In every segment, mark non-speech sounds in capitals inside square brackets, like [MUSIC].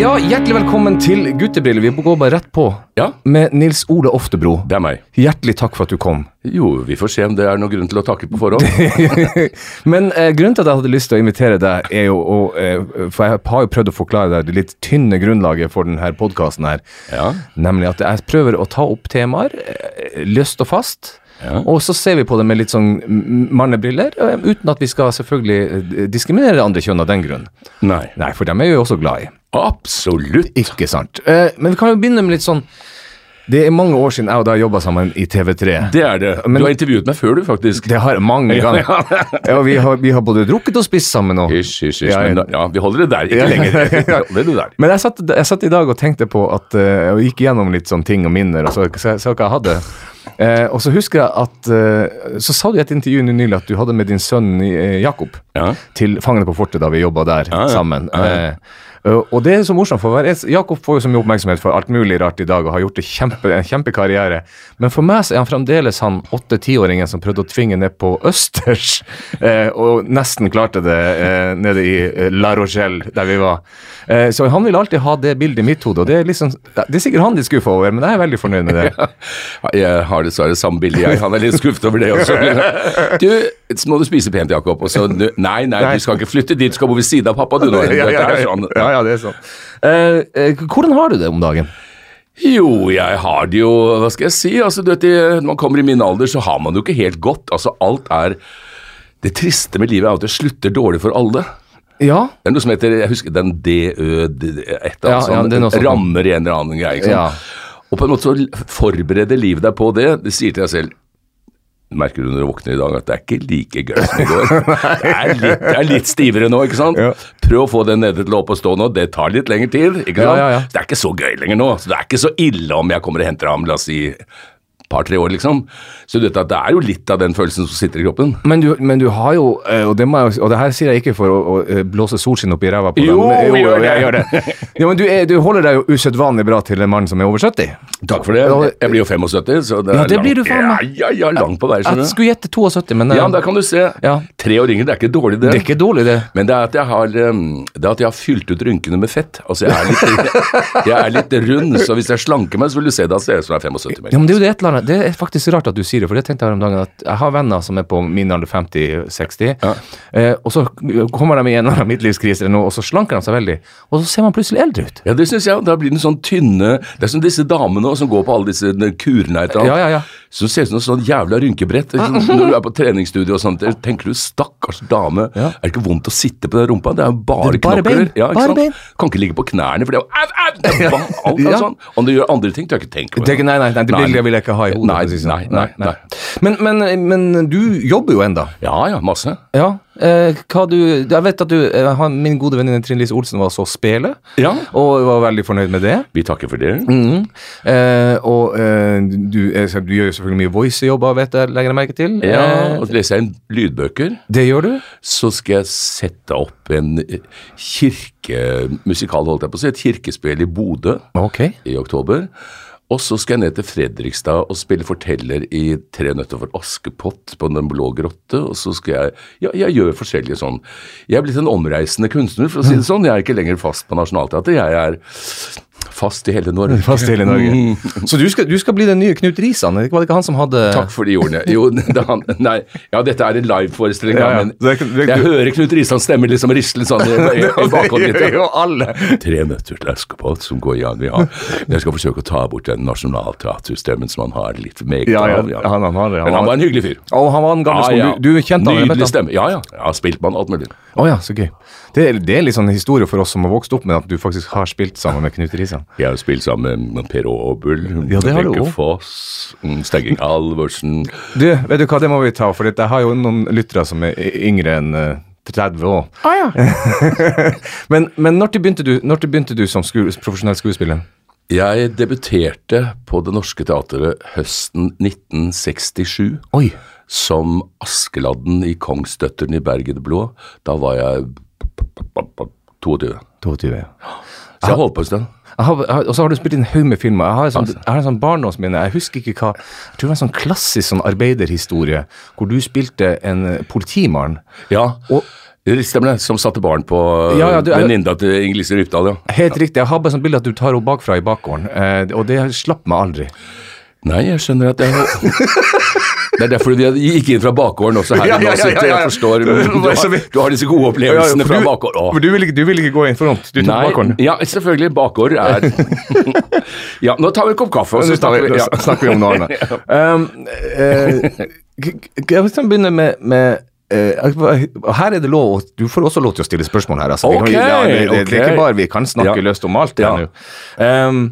Ja, hjertelig velkommen til Guttebriller. Vi går bare rett på Ja, med Nils Ole Oftebro. det er meg. Hjertelig takk for at du kom. Jo, vi får se om det er noen grunn til å takke på forhånd. [LAUGHS] Men eh, grunnen til at jeg hadde lyst til å invitere deg, er jo å eh, For jeg har jo prøvd å forklare deg det litt tynne grunnlaget for denne podkasten her. Ja, Nemlig at jeg prøver å ta opp temaer eh, løst og fast. Ja. Og så ser vi på det med litt sånn mannebriller, eh, uten at vi skal selvfølgelig eh, diskriminere andre kjønn av den grunn. Nei. Nei, for dem er vi jo også glad i. Absolutt. Ikke sant. Eh, men vi kan jo begynne med litt sånn Det er mange år siden jeg og deg jobba sammen i TV3. Det er det. Men- du har intervjuet meg før, du, faktisk. Det har jeg mange ganger. [LAUGHS] Ja, vi, har, vi har både drukket og spist sammen. Og, Hysj, hysj, hysj. Ja, Men ja, vi holder det der. Ikke lenger. [LAUGHS] Holder det der. Men jeg satt, jeg satt i dag og tenkte på at Og gikk gjennom litt sånne ting og minner, og så, så, så hva jeg hadde. Eh, og så husker jeg at eh, Så sa du i et intervju nylig at du hadde med din sønn eh, Jakob Ja. til Fangene på fortet da vi jobba der Ja, sammen. Eh, og det er så morsomt, for hver Jakob får jo så mye oppmerksomhet for alt mulig rart i dag og har gjort kjempe, en kjempekarriere. Men for meg så er han fremdeles han åtte-tiåringen som prøvde å tvinge ned på Østers, [LAUGHS] eh, og nesten klarte det eh, nede i eh, La Rochelle, der vi var. Eh, så han vil alltid ha det bildet i mitt hode, og det er, liksom, det er sikkert han litt skuffa over, men jeg er veldig fornøyd med det. [LAUGHS] Jeg har dessverre samme bilde, jeg. Han er litt skuffet over det også. [LAUGHS] Du, så må du spise pent, Jakob. Og så, nei, nei, du skal ikke flytte dit, du skal bo ved siden av pappa, du nå. ja, ja, Dette er sånn. ja, ja, det er sånn. Eh, eh, hvordan har du det om dagen? Jo, jeg har det jo Hva skal jeg si? Altså, du vet, Når man kommer i min alder, så har man det jo ikke helt godt. Altså, alt er Det triste med livet er at det slutter dårlig for alle. Ja. Det er noe som heter jeg husker den DØ et eller annet sånt. rammer i en eller annen greie. Ikke sant? Ja. Og på en måte så forbereder livet deg på det. Det sier til deg selv Merker du når du våkner i dag at det er ikke like gøy som i [LAUGHS] går? Det er litt, det er litt stivere nå, ikke sant? Ja. Prøv å få den nede til å opp og stå nå. Det tar litt lengre tid, ikke sant? Ja, ja, ja. Det er ikke så gøy lenger nå. Så det er ikke så ille om jeg kommer og henter ham, la oss si par-tre år, liksom. Så du vet at det er jo litt av den følelsen som sitter i kroppen. Men du, men du har jo, eh, og det, må jeg, og det her sier jeg ikke for å, å eh, blåse solskinn opp i ræva på deg. Jo, men- gjør det. jeg gjør det. Jo, men du, er, du holder deg jo usedvanlig bra til en mann som er over 70. Takk for det. Jeg blir jo 75, så det Ja, er det langt, blir du faen meg. Ja, ja, ja, langt på vei, Jeg skulle gjette 72, men, eh, Ja, da kan du se. Ja. Tre år yngre, det er ikke dårlig det. det er ikke dårlig, det. Men det er at jeg har, det er at jeg har fylt ut rynkene med fett. Altså, jeg er litt, [LAUGHS] jeg er litt rund, så hvis jeg slanker meg, så vil du se det at jeg ser ut som jeg er 75 mer. Ja, men det er jo det et eller annet. Det er faktisk rart at du sier det, for det tenkte jeg her om dagen. At jeg har venner som er på min alder 50-60, Ja. eh, og så kommer de i en eller annen midtlivskrise eller noe, og så slanker de seg veldig, og så ser man plutselig eldre ut. Ja, det syns jeg. Da blir den sånn tynne Det er som disse damene også, som går på alle disse kurene Ja, ja, ja. Så ser ut som noe sånn jævla rynkebrett. Når du er på treningsstudio og sånt, tenker du stakkars dame, Ja. er det ikke vondt å sitte på den rumpa? Det er bare, Det er bare knokler. bein. Ja, Bare bein. Kan ikke ligge på knærne, for det er jo au, au, det er bare alt er [LAUGHS] Ja. sånn. Om du gjør andre ting, tør jeg ikke tenke på. Det nei, nei, nei, det Nei. bildet vil jeg ikke ha i hodet. Nei, det sånn. nei, nei, nei. Men, men, men du jobber jo enda. Ja, ja, masse. Ja. Eh, du, jeg vet at du, eh, min gode venninne Trine Lise Olsen var så spele, Ja. og var veldig fornøyd med det. Vi takker for det. Mhm. Eh, og eh, du, eh, du gjør jo selvfølgelig mye voicejobber, vet jeg, legger jeg merke til. Ja, og så leser jeg inn lydbøker. det gjør du? Så skal jeg sette opp en kirkemusikal, holdt jeg på å si, et kirkespill i Bodø okay. i oktober. Og så skal jeg ned til Fredrikstad og spille forteller i Tre nøtter for Askepott på Den blå grotte. Og så skal jeg Ja, jeg gjør forskjellige sånn Jeg er blitt en omreisende kunstner, for å si det sånn. Jeg er ikke lenger fast på Nationaltheatret. Jeg er fast i hele Norge. Fast i hele Norge. [LAUGHS] Så du skal, du skal bli den nye Knut Risan? Var det ikke han som hadde Takk for de ordene. Jo, [LAUGHS] det, han, nei, ja, dette er en liveforestilling, Ja, ja, men Det er det er- jeg hører Knut Risans stemme liksom risle sånn i, i, i bakhodet mitt. jo alle. Tre nøtter til Askepott som går igjen. Ja. Jeg skal forsøke å ta bort den nasjonalteaterstemmen som han har litt meget Ja, ja, av. Ja. han- han har han Men han var- en hyggelig fyr. Og han var en gammel ja, Du, du kjente han? Nydelig stemme. Ja, ja. Ja, spilt med han alt mulig. Å ja, så gøy. Det det er litt sånn historie for oss som har vokst opp med at du faktisk har spilt sammen med Knut Risan. Jeg har spilt sammen med Per Aabel, Ja, det har du Wenche. Foss, mm, Stegging Alvorsen Du, vet du hva, det må vi ta, for jeg har jo noen lyttere som er yngre enn eh, 30 år. Ah men men når, begynte du, når begynte du som sku, profesjonell skuespiller? Jeg debuterte på Det Norske Teatret høsten 1967 Oi. som Askeladden i Kongsdøtteren i Bergen blå. Da var jeg 22. 22, ja. Så jeg holdt på en stund. Jeg jeg og så har du spilt inn en haug med filmer. Jeg har, en sånn, jeg har en sånn barndomsminne. Jeg husker ikke hva Jeg tror det var en sånn klassisk sånn arbeiderhistorie hvor du spilte en eh, politimann. Ja, Og Stemmer det, som satte barn på Ja, ja, du venninna til Inger-Lise Rypdal, ja. Helt riktig. Jeg har bare sånn bilde at du tar henne bakfra i bakgården, eh, og det slapp meg aldri. Nei, jeg skjønner at er [LAUGHS] Det er derfor du gikk inn fra bakgården også her. Ja, ja, ja, ja. Jeg forstår. Du har, du har disse gode opplevelsene fra bakgården. Åh. Du vil, du vil ikke gå inn front, du tok bakgården. ja, selvfølgelig. Bakgård er [LAUGHS] [LAUGHS] Ja, nå tar vi en kopp kaffe, og Så snakker vi snakker vi om noe annet. [LAUGHS] Um, eh, k- k- jeg vil begynne med, med eh, her er det lov, du får også lov til å stille spørsmål her. Altså. Vi Ok, ja, det, det, det er ikke bare vi kan snakke Ja. løst om alt Ja. Um,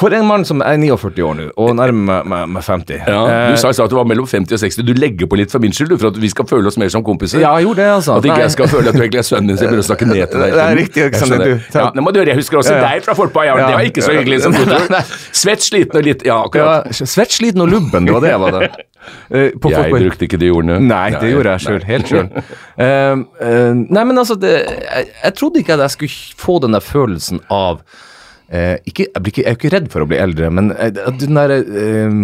for en mann som er 49 år nå, og nærmer meg, meg 50 Ja, eh, du sa i stad at du var mellom 50 og 60. Du legger på litt for min skyld, du, for at vi skal føle oss mer som kompiser. Ja, gjorde det, altså. At ikke Nei. jeg skal føle at du egentlig er sønnen min så jeg å snakke ned til deg. [LAUGHS] Det er riktig, skjønner. du- ja, nå må du høre, jeg husker også Ja, deg fra forpå. Ja. Det var ikke så hyggelig som du [LAUGHS] tror. Svett, sliten og litt Ja, akkurat. Ja, svett, sliten og lubben, det var det jeg var da. [LAUGHS] Eh, på- Jeg brukte ikke de ordene. Nei, det gjorde jeg sjøl. Helt sjøl. nei, men altså det, jeg, jeg trodde ikke at jeg skulle få den der følelsen av eh, ikke, jeg, ikke, jeg er jo ikke redd for å bli eldre, men eh, der, eh,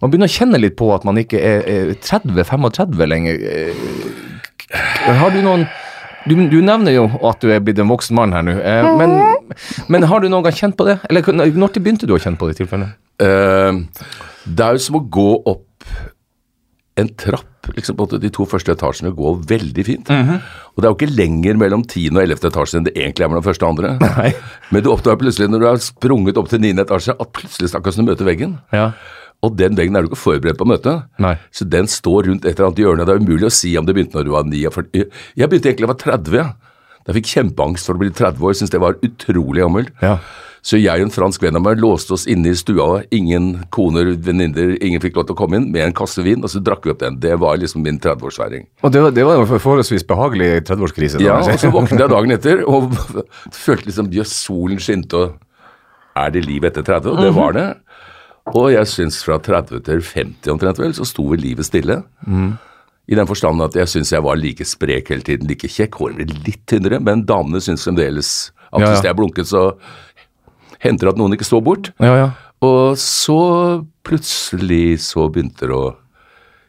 man begynner å kjenne litt på at man ikke er, er 30-35 lenger. Eh, har du noen du, du nevner jo at du er blitt en voksen mann her nå, eh, men, men har du noen gang kjent på det? Eller når begynte du å kjenne på det i tilfelle? Eh, det er jo som å gå opp en trapp. liksom på De to første etasjene går veldig fint. Mhm. Og det er jo ikke lenger mellom 10. og 11. etasje enn det egentlig er mellom første og andre. Nei. Men du oppdager plutselig når du har sprunget opp til 9. etasje, at plutselig stakkars du møter veggen. Ja. Og den veggen er du ikke forberedt på å møte. Nei. Så den står rundt et eller annet hjørne. Det er umulig å si om det begynte når du var 49. Jeg begynte egentlig da jeg var 30. Jeg fikk kjempeangst for å bli 30 år. Syntes det var utrolig gammelt. Ja. Så jeg og en fransk venn av meg låste oss inne i stua. Ingen koner, venninner, ingen fikk lov til å komme inn med en kasse vin, og så drakk vi opp den. Det var liksom min 30-årsfeiring. Og det var, det var en forholdsvis behagelig 30-årskrise. Ja, og så våknet jeg dagen [LAUGHS] etter og [LAUGHS] følte liksom jøss, solen skinte, og er det liv etter 30? Og det var det. Og jeg syns fra 30 til 50 omtrent vel, så sto livet stille. I den forstand at jeg syns jeg var like sprek hele tiden, like kjekk. Håret ble litt tynnere, men damene syns fremdeles at Ja, ja. hvis jeg blunket, så hendte det at noen ikke så bort. Ja, ja. Og så plutselig så begynte det å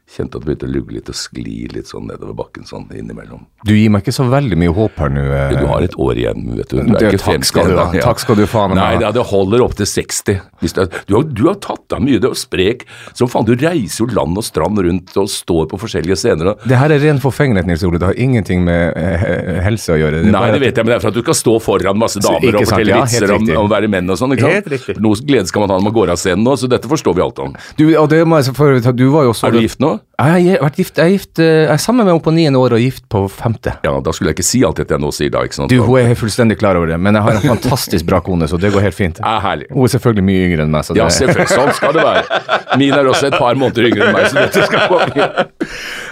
Kjente at det begynte å lugge litt og skli litt sånn nedover bakken sånn innimellom. Du gir meg ikke så veldig mye håp her nå. eh. Du har et år igjen, vet du. Du Det- takk 50 skal du ennå. Takk skal du faen meg Nei, ha. det holder opp til 60. Hvis det er, du, har, du har tatt deg mye, du er sprek. Som faen, du reiser jo land og strand rundt og står på forskjellige scener. og- Det her er ren forfengelighet, Nils Ole. Det har ingenting med eh, helse å gjøre. Det Nei, det vet jeg, men det er for at du skal stå foran masse damer og fortelle ja, vitser om, om å være menn og sånn. ikke sant? Helt riktig. Noe glede skal man ha når man går av scenen nå, så dette forstår vi alt om. Du, og det må jeg, for, du var jo også, Er du gift nå? Jeg har vært gift. Jeg er, gift, eh, jeg er sammen med henne på niende år og gift på femte. Ja, da skulle jeg ikke si alt dette jeg nå sier da, ikke sant? Du, Hun er fullstendig klar over det, men jeg har en fantastisk bra kone, så det går helt fint. Ja, herlig. Hun er selvfølgelig mye yngre enn meg. Så det, Ja, selvfølgelig. Sånn skal det være. Min er også et par måneder yngre enn meg, så dette skal gå fint.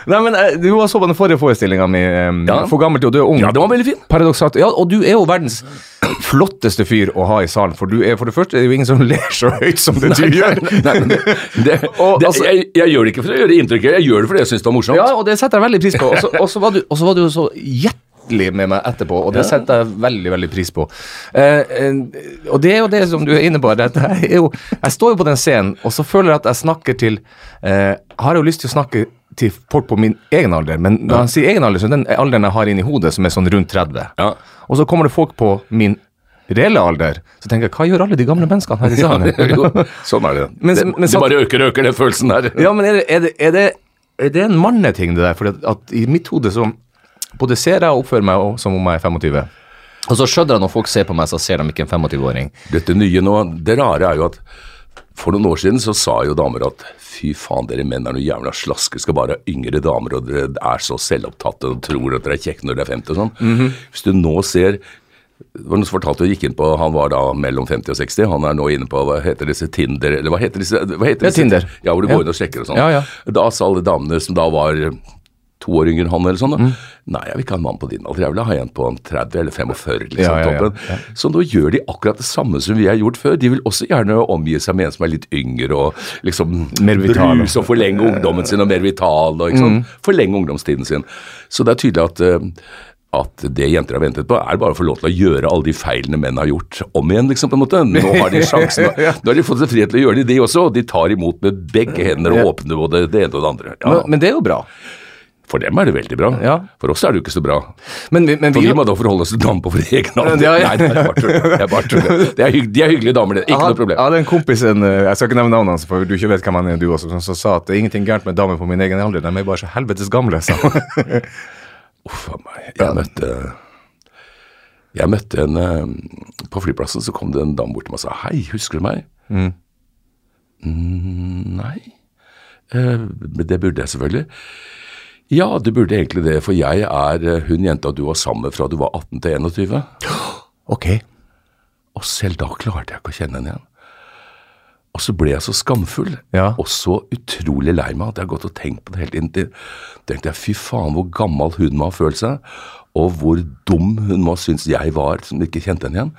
Nei, men eh, Du var så på den forrige forestillinga mi, um, Ja. For gammel til å dø ung. Ja, det var veldig fint. Paradoksalt. Ja, og du er jo verdens flotteste fyr å ha i salen, for du er for det første er det jo ingen som [LAUGHS] ler så høyt som det du gjør. Nei, men det, det, Og, det, altså- jeg, jeg gjør det ikke for å gjøre inntrykk, jeg gjør det fordi jeg syns det var morsomt. Ja, og det setter jeg veldig pris på. Og så- var, du- var du jo så hjertelig med meg etterpå, og det setter jeg veldig veldig pris på. Eh, eh, og det er jo det som du er inne på. Jeg, jo, jeg står jo på den scenen, og så føler jeg at jeg snakker til eh, Har jo lyst til å snakke til folk på min egen alder, men når jeg sier egen alder, så er den alderen jeg har inni hodet, som er sånn rundt 30. Ja. Og så kommer det folk på min reelle alder, så tenker jeg hva gjør alle de gamle menneskene her i [LAUGHS] salen? Ja, sånn er det. [LAUGHS] Men- det, men det så- bare øker og øker, den følelsen der. Ja, men er det, er det, er det, er det en manneting, det der? For at i mitt hode så både ser jeg og oppfører meg og- som om jeg er 25. Og så skjønner jeg når folk ser på meg, så ser de ikke en 25-åring. Dette nye nå, det rare er jo at for noen år siden så sa jo damer at fy faen, dere menn er noe jævla slaske, skal bare ha yngre damer, og dere er så selvopptatte og tror at dere er kjekke når dere er 50 og sånn. Mhm. Hvis du nå ser det var noen som fortalte og gikk inn på, Han var da mellom 50 og 60. Han er nå inne på hva heter disse Tinder Eller hva heter disse hva heter Ja, disse, Tinder. Ja, hvor du Ja. går inn og sjekker og sånn. Ja, ja. Da sa alle damene som da var to år yngre enn han eller sånn, da. Mm. Nei, jeg vil ikke ha en mann på din alder, jeg vil ha en på en 30 eller 45, liksom, Ja, ja, ja, toppen. ja. Så nå gjør de akkurat det samme som vi har gjort før. De vil også gjerne omgi seg med en som er litt yngre og liksom Mer vital. brus og forlenge ungdommen sin og mer vital og ikke Mm. Forlenge ungdomstiden sin. Så det er tydelig at eh, at det jenter har ventet på, er bare å få lov til å gjøre alle de feilene menn har gjort, om igjen, liksom, på en måte. Nå har de sjansen. [LAUGHS] Nå har de fått seg frihet til å gjøre det, de også. Og de tar imot med begge hender og åpner både det ene og det andre. Ja. Men, men det er jo bra. For dem er det veldig bra. Ja. For oss er det jo ikke så bra. Men, vi- men For vi må da forholde oss til damer på vår egen alder. Ja, ja. Nei, det er bare tull. Det er. Det er De er hyggelige damer, det. Ikke noe problem. Jeg hadde en kompis, en, eh, jeg skal ikke nevne navnet hans, for du ikke vet hvem han er, du også, som sa at det er ingenting gærent med damer på min egen alder, de er bare så helvetes gamle, sa. [LAUGHS] Uff a meg. Jeg møtte Jeg møtte en eh, På flyplassen så kom det en dame bort til meg og sa Hei, husker du meg? Mm, nei. Eh, det burde jeg selvfølgelig. Ja, du burde egentlig det, for jeg er eh, hun jenta du var sammen med fra du var 18 til 21. [GASPS] Ok. Og selv da klarte jeg ikke å kjenne henne igjen. Og så ble jeg så skamfull, Ja. og så utrolig lei meg at jeg har gått og tenkt på det hele tiden. Tenkte jeg, fy faen hvor gammel hun må ha følt seg, og hvor dum hun må ha syntes jeg var som ikke kjente henne igjen.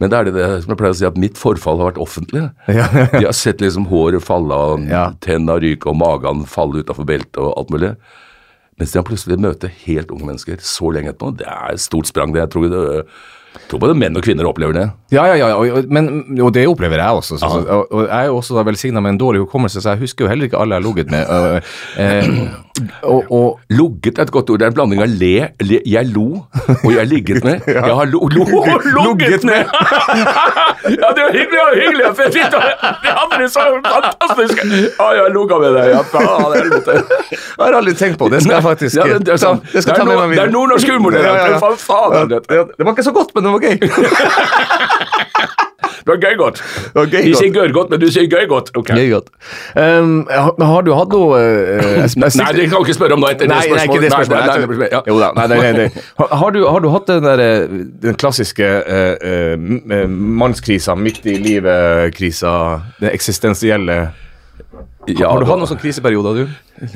Men det er det, det som jeg pleier å si, at mitt forfall har vært offentlig. [LAUGHS] Ja. De har sett liksom håret falle av, Ja. tenna ryke og magen falle utafor beltet og alt mulig. Mens de plutselig møter helt unge mennesker så lenge etterpå, det er et stort sprang. det. Jeg tror, det, jeg tror både menn og kvinner opplever det. Ja, ja, ja, og, og- men, og det opplever jeg også. Så, og, og jeg er jo også velsigna med en dårlig hukommelse, så jeg husker jo heller ikke alle jeg har ligget med. øh, eh, og, og [CLEARS THROAT] Logget er et godt ord. Det er en blanding av le, le Jeg lo, og jeg ligget med. [LAUGHS] Jeg har lo, lo, [LAUGHS] logget med! [LAUGHS] ja, det var hyggelig! og hyggelig. Jeg fikk det. andre så fantastisk! Ja, jeg logga med deg. Ja, faen, helvete. jeg har aldri tenkt på det. skal jeg faktisk Ja, det, det, er sånn. det skal det, jeg meg det er nordnorsk humor, det der. det var ikke så godt, men det var gøy. [LAUGHS] det var gøy godt. var gøy De sier gøy godt, men du sier gøy godt. Okay. Gøy godt. Um, har, har du hatt noe uh, [LAUGHS] Nei, det kan ikke spørre om nå etter Nei, det nei, ikke det spørsmålet. spørsmålet. Nei, nei, nei, ja. Jo da, nei, nei, nei, [LAUGHS] har, du, har du hatt den der eh, den klassiske uh, uh, mannskrisa, midt i livet-krisa, den eksistensielle Ja, Har du hatt noen sånn kriseperioder, du?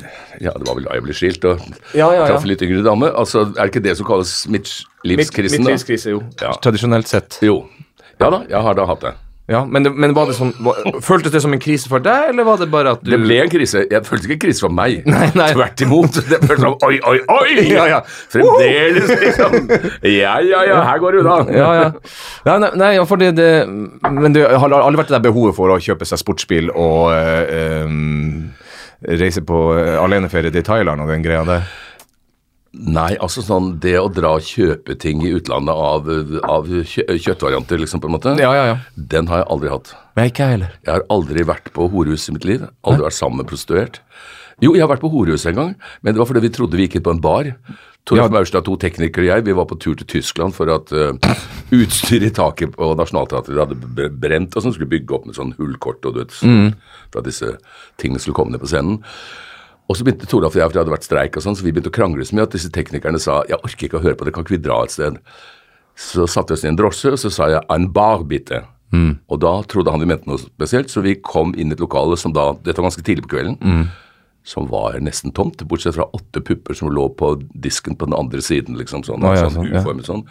Ja, det var vel da jeg ble skilt og Ja, ja, ja. traff litt yngre dame. Altså, Er det ikke det som kalles midtlivskrisen? da? Midtlivskrise, jo. Ja. Tradisjonelt sett. Jo. Ja da, jeg har da hatt det. Ja, men, det, men var det sånn, var, føltes det som en krise for deg, eller var det bare at du Det ble en krise. Jeg følte ikke en krise for meg. [LAUGHS] Nei, nei. Tvert imot. Det føltes som oi, oi, oi! [LAUGHS] Ja, ja. Fremdeles, liksom. Ja, ja, ja, her går det unna. [LAUGHS] ja, ja. Nei, nei, nei ja, for det, det Men det har aldri vært det der behovet for å kjøpe seg sportsbil og øh, øh, reise på eh, aleneferie til Thailand og den greia der? Nei, altså sånn det å dra og kjøpe ting i utlandet av, av kjø kjøttvarianter, liksom, på en måte, Ja, ja, ja. den har jeg aldri hatt. Nei, ikke jeg heller. Jeg har aldri vært på horehus i mitt liv. Aldri vært sammen med prostituert. Jo, jeg har vært på horehus en gang, men det var fordi vi trodde vi gikk på en bar. Torf Ja. Maurstad, to teknikere og jeg, vi var på tur til Tyskland for at uh, utstyret i taket på Nationaltheatret hadde brent, og sånn skulle bygge opp med sånn hullkort og du vet, sånn, for at disse tingene skulle komme ned på scenen. Og så begynte Toralf og jeg, for det hadde vært streik og sånn, så vi begynte å krangle så mye at disse teknikerne sa jeg orker ikke å høre på det, kan ikke vi dra et sted? Så satte vi oss i en drosje, og så sa jeg 'en bar, bitte'. Og da trodde han vi mente noe spesielt, så vi kom inn i et lokale som da Dette var ganske tidlig på kvelden. Som var nesten tomt, bortsett fra åtte pupper som lå på disken på den andre siden. liksom sånn, ah, ja, sånn sånn, ja. uformet sånn.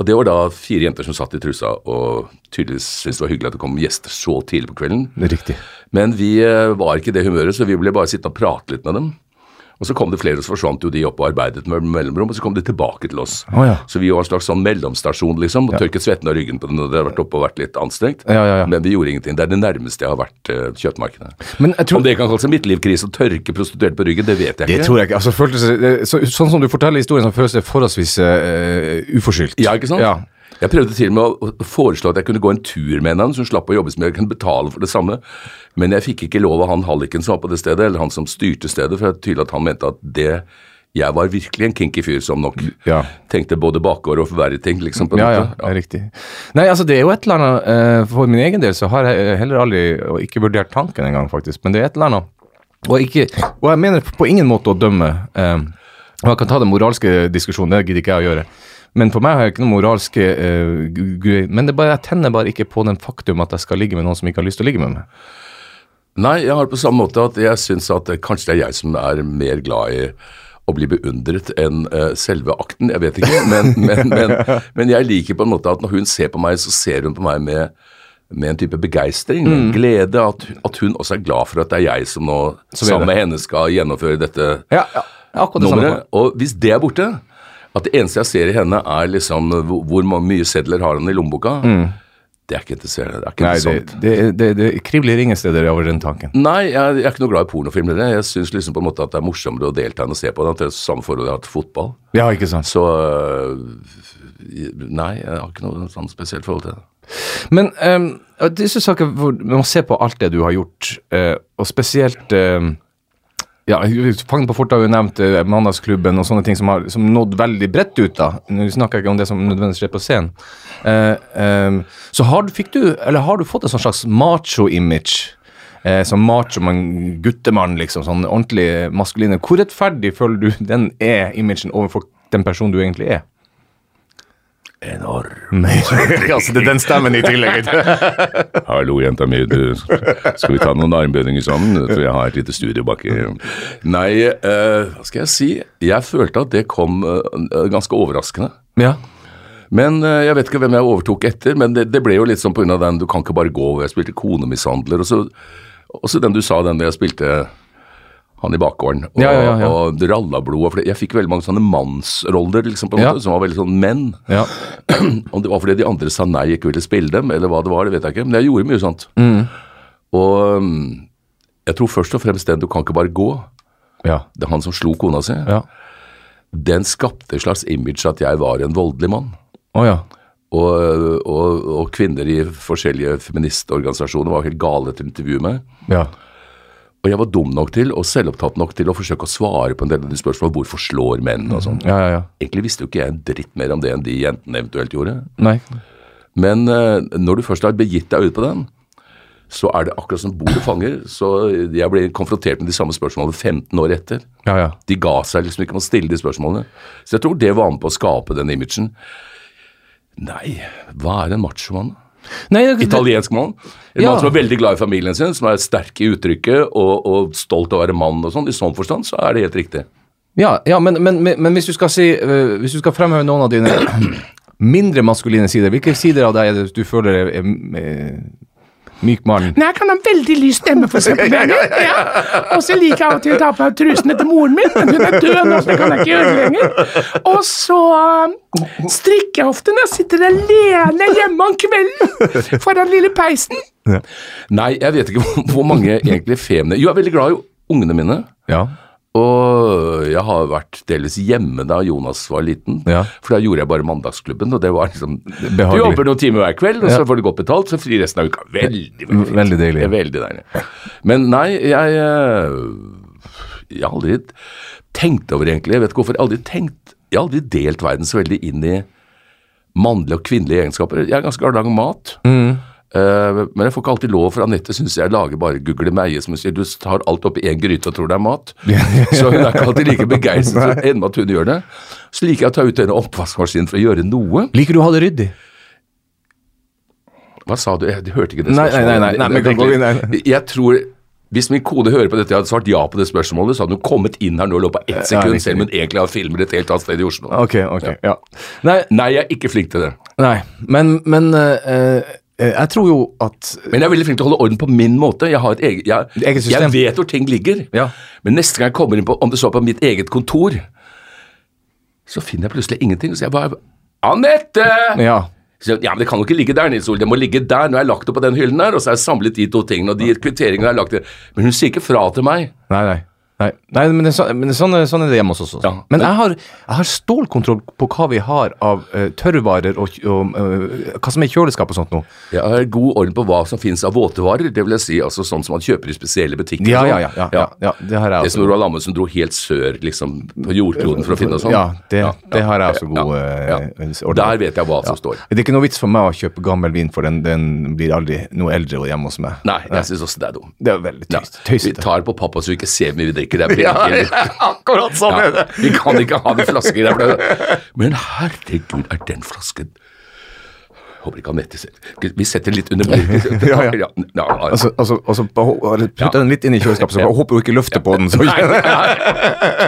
Og det var da fire jenter som satt i trusa og tydeligvis syntes det var hyggelig at det kom gjester så tidlig på kvelden. Riktig. Men vi eh, var ikke i det humøret, så vi ble bare sittende og prate litt med dem. Og så kom det flere, og så forsvant jo de opp og arbeidet med mellomrom, og så kom de tilbake til oss. Oh, ja. Så vi var en slags sånn mellomstasjon, liksom, og tørket svetten av ryggen på den når det hadde vært oppe og vært litt anstrengt. Ja, ja, ja. Men vi gjorde ingenting. Det er det nærmeste jeg har vært uh, kjøttmarkedet. Men jeg tror Om det kan kalles en midtlivskrise å tørke prostituerte på ryggen, det vet jeg Det ikke. tror jeg ikke. Altså, føltes, det- så, sånn som du forteller historien, så føles det forholdsvis uh, uforskyldt. Ja, ikke sant? Ja. Jeg prøvde til og med å å foreslå at jeg kunne gå en tur med henne, så hun slapp å jobbe som jeg kunne betale for det samme. Men jeg fikk ikke lov av han halliken som var på det stedet, eller han som styrte stedet, for det er tydelig at han mente at det Jeg var virkelig en kinky fyr som nok Ja. tenkte både bakgård og verre ting, liksom. på ja, Ja, ja, er riktig. Nei, altså det er jo et eller annet eh, For min egen del så har jeg heller aldri og ikke vurdert tanken engang, faktisk. Men det er et eller annet. Og, ikke, og jeg mener på ingen måte å dømme. Eh, og jeg kan ta den moralske diskusjonen, det gidder ikke jeg å gjøre. Men for meg har jeg ikke noe moralske eh, gu- Men det bare, jeg tenner bare ikke på den faktum at jeg skal ligge med noen som ikke har lyst til å ligge med meg. Nei, jeg har det på samme måte at jeg syns at kanskje det er jeg som er mer glad i å bli beundret enn uh, selve akten. Jeg vet ikke, men, [LAUGHS] men, men, men jeg liker på en måte at når hun ser på meg, så ser hun på meg med, med en type begeistring, Mm. glede. At, at hun også er glad for at det er jeg som nå, er sammen med henne, skal gjennomføre dette Ja, ja det nummeret. Og hvis det er borte, at det eneste jeg ser i henne er liksom hvor, hvor mye sedler har han i lommeboka, Mm. Det er ikke interessert. Det er ikke Nei, det, interessant. det, det, det kribler ingen steder over den tanken. Nei, jeg, jeg er ikke noe glad i pornofilmer. Jeg syns liksom på en måte at det er morsommere å delta enn å se på det er samme forhold jeg har til fotball. Ja, ikke sant. Så øh, Nei, jeg har ikke noe sånn spesielt forhold til det. Men um, disse saker hvor man ser på alt det du har gjort, eh, og spesielt um, ja, Fangen på fortet har jo nevnt eh, Mandagsklubben og sånne ting som har som nådd veldig bredt ut. da. Nå snakker jeg ikke om det som nødvendigvis skjer på scenen. Eh, em, så har, du- fikk du, eller har du fått en sånn slags macho-image? Eh, som macho, men guttemann, liksom. Sånn ordentlig maskuline. Hvor rettferdig føler du den er, imagen, overfor den personen du egentlig er? Enorm. [LAUGHS] altså, det er den stemmen i tillegg. [LAUGHS] Hallo, jenta mi. Du, skal vi ta noen armbøyninger sammen? Jeg tror jeg har et lite studio baki. Nei, uh, hva skal jeg si? Jeg følte at det kom uh, ganske overraskende. ja. Men uh, Jeg vet ikke hvem jeg overtok etter, men det, det ble jo litt sånn pga. den 'du kan ikke bare gå', hvor jeg spilte konemishandler. Og så, også den du sa, den jeg spilte han i bakgården. Og, Ja, ja, ja, og Rallablod. og Jeg fikk veldig mange sånne mannsroller liksom på en måte, som var veldig sånn menn. ja. [CLEARS THROAT] Om det var fordi de andre sa nei, ikke ville spille dem, eller hva det var, det vet jeg ikke. Men jeg gjorde mye sånt. Mm. Og um, jeg tror først og fremst den 'du kan ikke bare gå', Ja. det er han som slo kona si, Ja. den skapte et slags image at jeg var en voldelig mann. Oh, ja. Og, og, og kvinner i forskjellige feministorganisasjoner var helt gale til å intervjue meg. Ja. Og jeg var dum nok til, og selvopptatt nok til å forsøke å svare på en del av de spørsmålene hvorfor slår menn og sånn. Ja, ja, ja. Egentlig visste jo ikke jeg en dritt mer om det enn de jentene eventuelt gjorde. Nei. Men uh, når du først har begitt deg ut på den, så er det akkurat som bordet fanger. Så jeg ble konfrontert med de samme spørsmålene 15 år etter. Ja, ja. De ga seg liksom ikke med å stille de spørsmålene. Så jeg tror det var med på å skape den imagen. Nei, hva er en machomann? Nei, det, Italiensk mann? En Ja. mann som er veldig glad i familien sin, som er sterk i uttrykket og, og stolt av å være mann og sånn. I sånn forstand så er det helt riktig. Ja, ja men, men, men, men hvis du skal si uh, Hvis du skal fremheve noen av dine [CLEARS THROAT] mindre maskuline sider, hvilke sider av deg er det du føler er, er, er myk mann? Nei, jeg kan ha veldig lys stemme, for eksempel. [LAUGHS] Daniel. Ja. Og så liker jeg av og til å ta på meg trusene til moren min, men hun er død nå, så det kan jeg ikke gjøre lenger. Og så um, strikker jeg ofte når jeg sitter alene hjemme om kvelden foran lille peisen. Nei, jeg vet ikke hvor, mange egentlig femine Jo, jeg er veldig glad i ungene mine. Ja. Og jeg har vært delvis hjemme da Jonas var liten. Ja. For da gjorde jeg bare Mandagsklubben, og det var liksom Du jobber noen timer hver kveld, og så får du godt betalt, så fri resten av uka. Veldig, veldig. Veldig deilig. Veldig deilig. Men nei, jeg eh, Jeg har aldri tenkt over egentlig Jeg vet ikke hvorfor. Jeg har aldri tenkt Jeg har aldri delt verden så veldig inn i mannlige og kvinnelige egenskaper. Jeg er ganske glad i å lage mat. Mm. Eh, men jeg får ikke alltid lov, for Anette syns jeg lager bare Google meie. Som hun sier, du tar alt oppi én gryte og tror det er mat. [LAUGHS] så hun er ikke alltid like begeistret [LAUGHS] ennå at hun gjør det. Så liker jeg å ta ut denne oppvaskmaskinen for å gjøre noe. Liker du å ha det ryddig? Hva sa du? Jeg hørte ikke det Nei, nei, nei, nei, nei, nei her. Jeg tror hvis min kone hører på dette, jeg hadde svart ja på det spørsmålet, så hadde hun kommet inn her nå i løpet av ett sekund, selv om hun egentlig har filmer et helt annet sted i Oslo. Ok, ok, ja. Nei, Nei, jeg er ikke flink til det. nei men, men øh, jeg tror jo at Men jeg er veldig flink til å holde orden på min måte. Jeg har et eget, jeg, Eget jeg vet hvor ting ligger. Ja. Men neste gang jeg kommer inn på, om det så på mitt eget kontor, så finner jeg plutselig ingenting. Så jeg bare Anette! Ja. Så, ja, men det kan jo ikke ligge der, Nils Ole. Det må ligge der. Nå har jeg lagt det på den hyllen der, og så har jeg samlet de to tingene, og de kvitteringene har jeg lagt det. Men hun sier ikke fra til meg. Nei, nei. Nei, nei men, det, men det, sånn, sånn er det hjemme hos oss også. Ja. Men jeg har, jeg har stålkontroll på hva vi har av uh, tørrvarer og, og uh, hva som er i kjøleskap og sånt nå. Jeg har god orden på hva som finnes av våtevarer, det vil jeg si, altså sånn som man kjøper i spesielle butikker. Ja, sånn. ja. ja, ja, ja det har jeg Det som. Roald Amundsen dro helt sør, liksom, på jordkloden for å finne og sånn. Ja, det, det har jeg også god ja. øh, orden Der vet jeg hva som står. Det er ikke noe vits for meg å kjøpe gammel vin, for den, den blir aldri noe eldre hjemme hos meg. Nei, jeg syns også det er dumt. Det er veldig Ja. Vi tøysete. tar på pappa så vi ikke ser vi drikker. Det er ja, akkurat sånn ja. Vi kan ikke ha en flasker der. Men herregud, er den flasken Håper ikke Anette ser Vi setter den litt under bordet. [LAUGHS] Ja, ja. ja. Altså, altså, altså putt den litt inn i kjøleskapet, så håper hun ikke løfter på den. Så Nei, nei, nei.